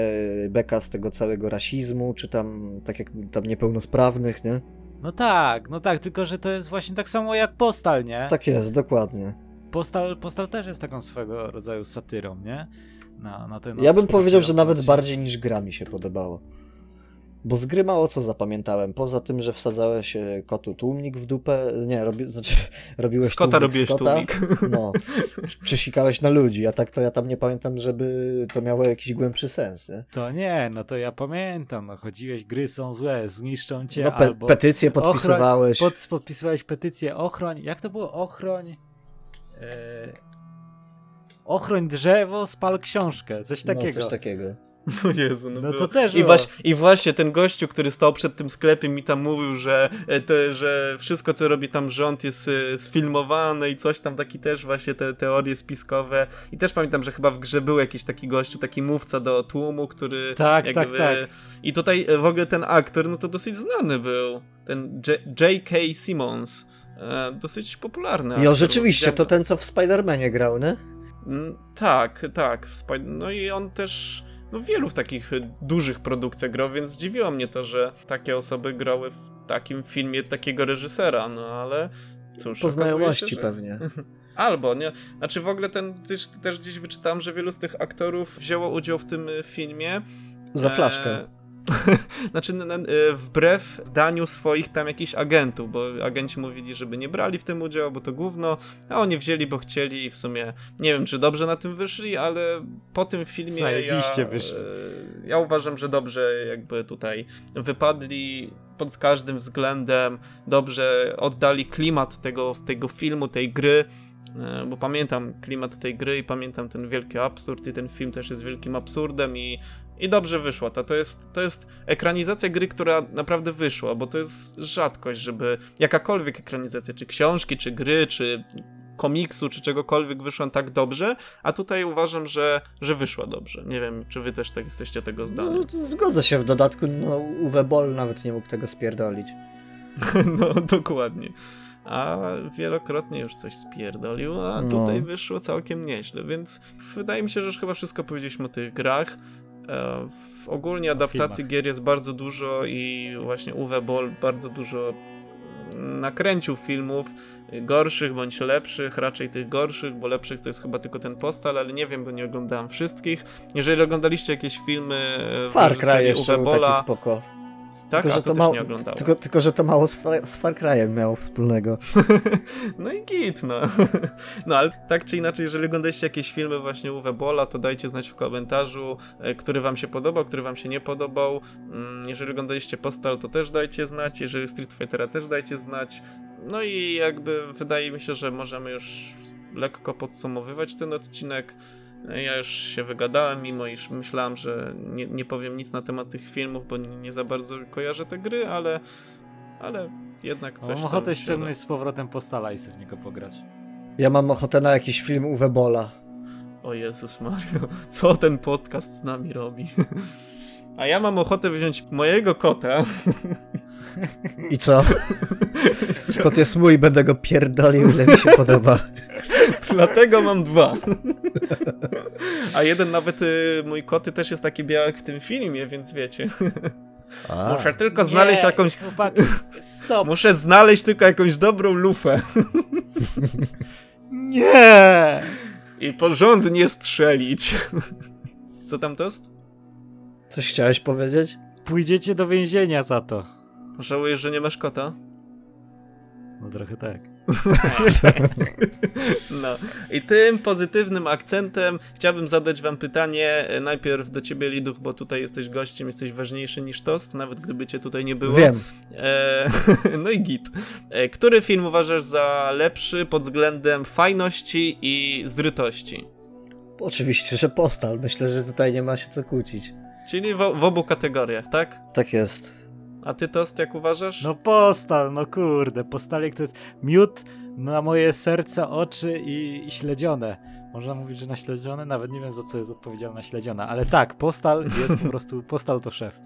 beka z tego całego rasizmu, czy tam, tak jak tam niepełnosprawnych, nie? No tak, no tak, tylko że to jest właśnie tak samo jak Postal, nie? Tak jest, dokładnie. Postal, Postal też jest taką swego rodzaju satyrą, nie? Na, na ten Ja bym powiedział, że nawet bardziej niż gra mi się podobało. Bo z gry mało co zapamiętałem. Poza tym, że wsadzałeś e, kotu tłumnik w dupę. Nie, robi, znaczy robiłeś Z kota tłumnik robiłeś z kota, tłumik. No. Czy- Czy sikałeś na ludzi, a tak to ja tam nie pamiętam, żeby to miało jakiś głębszy sens. Nie? To nie, no to ja pamiętam, no chodziłeś, gry są złe, zniszczą cię, No, pe- albo petycje podpisywałeś. pod, podpisywałeś petycję ochroń, jak to było, ochroń... E, ochroń drzewo, spal książkę, coś takiego. No, coś takiego. O Jezu, no, No to też I, właśnie, I właśnie ten gościu, który stał przed tym sklepem mi tam mówił, że, e, te, że wszystko co robi tam rząd jest e, sfilmowane i coś tam, taki też właśnie te teorie spiskowe. I też pamiętam, że chyba w grze był jakiś taki gościu, taki mówca do tłumu, który Tak, tak, jakby... tak. I tutaj e, w ogóle ten aktor, no to dosyć znany był. Ten J.K. Simmons. E, dosyć popularny. Aktor. rzeczywiście, to ten, co w Spider-Manie grał, nie? Mm, Tak, tak. No i on też no, w wielu takich y, dużych produkcjach grał, więc zdziwiło mnie to, że takie osoby grały w takim filmie takiego reżysera, no ale cóż. Po znajomości się, że- pewnie. Albo, nie? Znaczy w ogóle ten, też, też gdzieś wyczytałem, że wielu z tych aktorów wzięło udział w tym y, filmie. Za flaszkę. E, znaczy, e, wbrew zdaniu swoich tam jakichś agentów, bo agenci mówili, żeby nie brali w tym udziału, bo to gówno, a oni wzięli, bo chcieli i w sumie nie wiem, czy dobrze na tym wyszli, ale po tym filmie Zajebiście ja, wyszli. e, ja uważam, że dobrze jakby tutaj wypadli pod każdym względem, dobrze oddali klimat tego, tego filmu, tej gry, e, bo pamiętam klimat tej gry i pamiętam ten wielki absurd i ten film też jest wielkim absurdem i, i dobrze wyszła. To, to, jest, to jest ekranizacja gry, która naprawdę wyszła, bo to jest rzadkość, żeby jakakolwiek ekranizacja, czy książki, czy gry, czy komiksu, czy czegokolwiek wyszła tak dobrze, a tutaj uważam, że, że wyszła dobrze. Nie wiem, czy wy też tak jesteście tego zdania. No, zgodzę się, w dodatku no, Uwe Boll nawet nie mógł tego spierdolić. No, dokładnie. A wielokrotnie już coś spierdolił, a No. tutaj wyszło całkiem nieźle, więc wydaje mi się, że już chyba wszystko powiedzieliśmy o tych grach. E, w ogólnie adaptacji filmach. gier jest bardzo dużo i właśnie Uwe Boll bardzo dużo nakręcił filmów gorszych bądź lepszych, raczej tych gorszych, bo lepszych to jest chyba tylko ten postal, ale nie wiem, bo nie oglądałem wszystkich. Jeżeli oglądaliście jakieś filmy e, Far Cry jeszcze Uwe był taki spoko. Tak? Tylko, że to, mało, nie oglądałem. tylko, tylko, że to mało z Far, z Far Cry'em miało wspólnego. No i git, no. No ale tak czy inaczej, jeżeli oglądaliście jakieś filmy właśnie Uwe Bolla, to dajcie znać w komentarzu, e, który wam się podobał, który wam się nie podobał. Mm, Jeżeli oglądaliście Postal, to też dajcie znać, jeżeli Street Fightera też dajcie znać. No i jakby wydaje mi się, że możemy już lekko podsumowywać ten odcinek. Ja już się wygadałem, mimo iż myślałem, że nie, nie powiem nic na temat tych filmów, bo nie, nie za bardzo kojarzę te gry, ale, ale jednak coś Mam ochotę ściągnąć z powrotem postala i sobie w niego pograć. Ja mam ochotę na jakiś film Uwe Bola. O Jezus Mario, co ten podcast z nami robi? A ja mam ochotę wziąć mojego kota. I co? Kot jest mój, będę go pierdolił, ile mi się podoba. Dlatego mam dwa. A jeden nawet y, mój koty też jest taki biały jak w tym filmie, więc wiecie. A, Muszę tylko znaleźć Nie, jakąś. Chłopaki, stop! Muszę znaleźć tylko jakąś dobrą lufę Nie! i porządnie strzelić. Co tam tost? coś chciałeś powiedzieć? Pójdziecie do więzienia za to. Żałujesz, że nie masz kota? No trochę tak. No. I tym pozytywnym akcentem chciałbym zadać wam pytanie. e, Najpierw do ciebie, Liduch, bo tutaj jesteś gościem, jesteś ważniejszy niż tost, nawet gdyby cię tutaj nie było. Wiem. E, no i git. E, który film uważasz za lepszy pod względem fajności i zrytości? Oczywiście, że postal. Myślę, że tutaj nie ma się co kłócić. Czyli w, w obu kategoriach, tak? Tak jest. A ty, Tost, jak uważasz? No postal, no kurde, postalik to jest miód na moje serce, oczy i, i śledzione. Można mówić, że naśledzione? Nawet nie wiem, za co jest odpowiedzialna śledziona, ale tak, postal jest po prostu, postal to szef.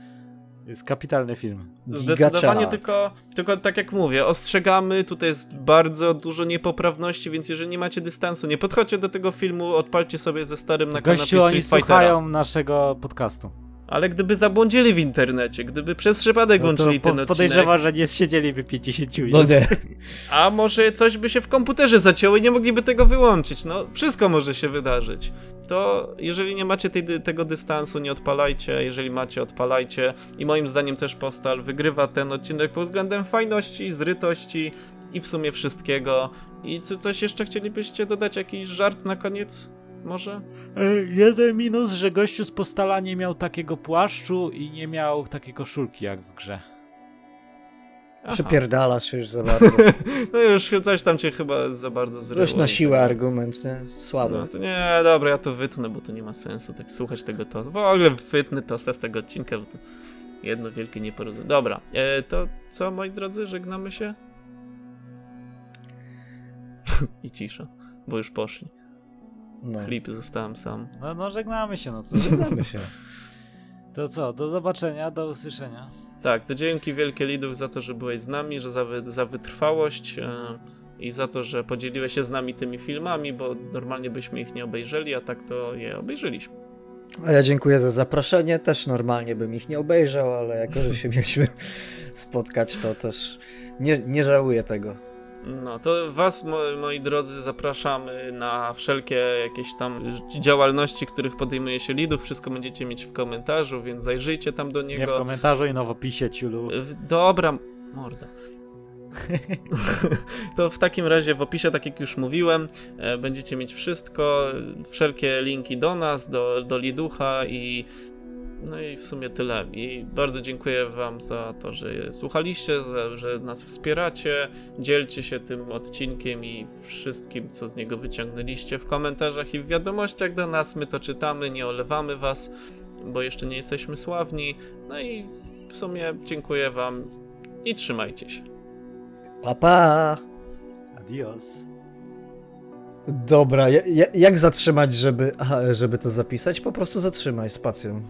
Jest kapitalny film. Zdecydowanie tylko, tylko tak jak mówię, ostrzegamy, tutaj jest bardzo dużo niepoprawności, więc jeżeli nie macie dystansu, nie podchodźcie do tego filmu, odpalcie sobie ze starym na kanapie Gościu, oni Street Fightera. słuchają naszego podcastu. Ale gdyby zabłądzili w internecie, gdyby przez przypadek No to włączyli po, ten odcinek, podejrzewam, że nie siedzieliby 50 minut. No nie. a może coś by się w komputerze zacięło i nie mogliby tego wyłączyć, no wszystko może się wydarzyć. To jeżeli nie macie tej, tego dystansu, nie odpalajcie, jeżeli macie, odpalajcie i moim zdaniem też Postal wygrywa ten odcinek pod względem fajności, zrytości i w sumie wszystkiego. I co, coś jeszcze chcielibyście dodać, jakiś żart na koniec? Może? E, Jeden minus, że gościu z postala nie miał takiego płaszczu i nie miał takiej koszulki jak w grze. Aha. Przepierdalasz już za bardzo. No już coś tam cię chyba za bardzo zryło. Już na i siłę tak. argument, nie? Słaby. No to nie, dobra, ja to wytnę, bo to nie ma sensu tak słuchać tego to. W ogóle wytnę to z tego odcinka, bo to jedno wielkie nieporozumienie. Dobra, e, to co moi drodzy, żegnamy się? I cisza, bo już poszli. No. Klip zostałem sam. No, no żegnamy się, no co? Żegnamy się. To co, do zobaczenia, do usłyszenia. Tak, to dzięki wielkie Lidów za to, że byłeś z nami, że za, wy, za wytrwałość e, i za to, że podzieliłeś się z nami tymi filmami, bo normalnie byśmy ich nie obejrzeli, a tak to je obejrzeliśmy. A ja dziękuję za zaproszenie. Też normalnie bym ich nie obejrzał, ale jako, że się mieliśmy spotkać, to też nie, nie żałuję tego. No to was, mo moi drodzy, zapraszamy na wszelkie jakieś tam działalności, których podejmuje się Lidów. Wszystko będziecie mieć w komentarzu, więc zajrzyjcie tam do Nie w niego. komentarzu i no w opisie, ciulu. Dobra, morda. to w takim razie w opisie, tak jak już mówiłem, e, będziecie mieć wszystko, wszelkie linki do nas, do, do Liducha i no i w sumie tyle. I bardzo dziękuję wam za to, że słuchaliście, za, że nas wspieracie, dzielcie się tym odcinkiem i wszystkim, co z niego wyciągnęliście w komentarzach i w wiadomościach do nas. My to czytamy, nie olewamy was, bo jeszcze nie jesteśmy sławni. No i w sumie dziękuję wam i trzymajcie się. Pa, pa! Adios. Dobra, ja, ja, jak zatrzymać, żeby, aha, żeby to zapisać? Po prostu zatrzymaj spacją.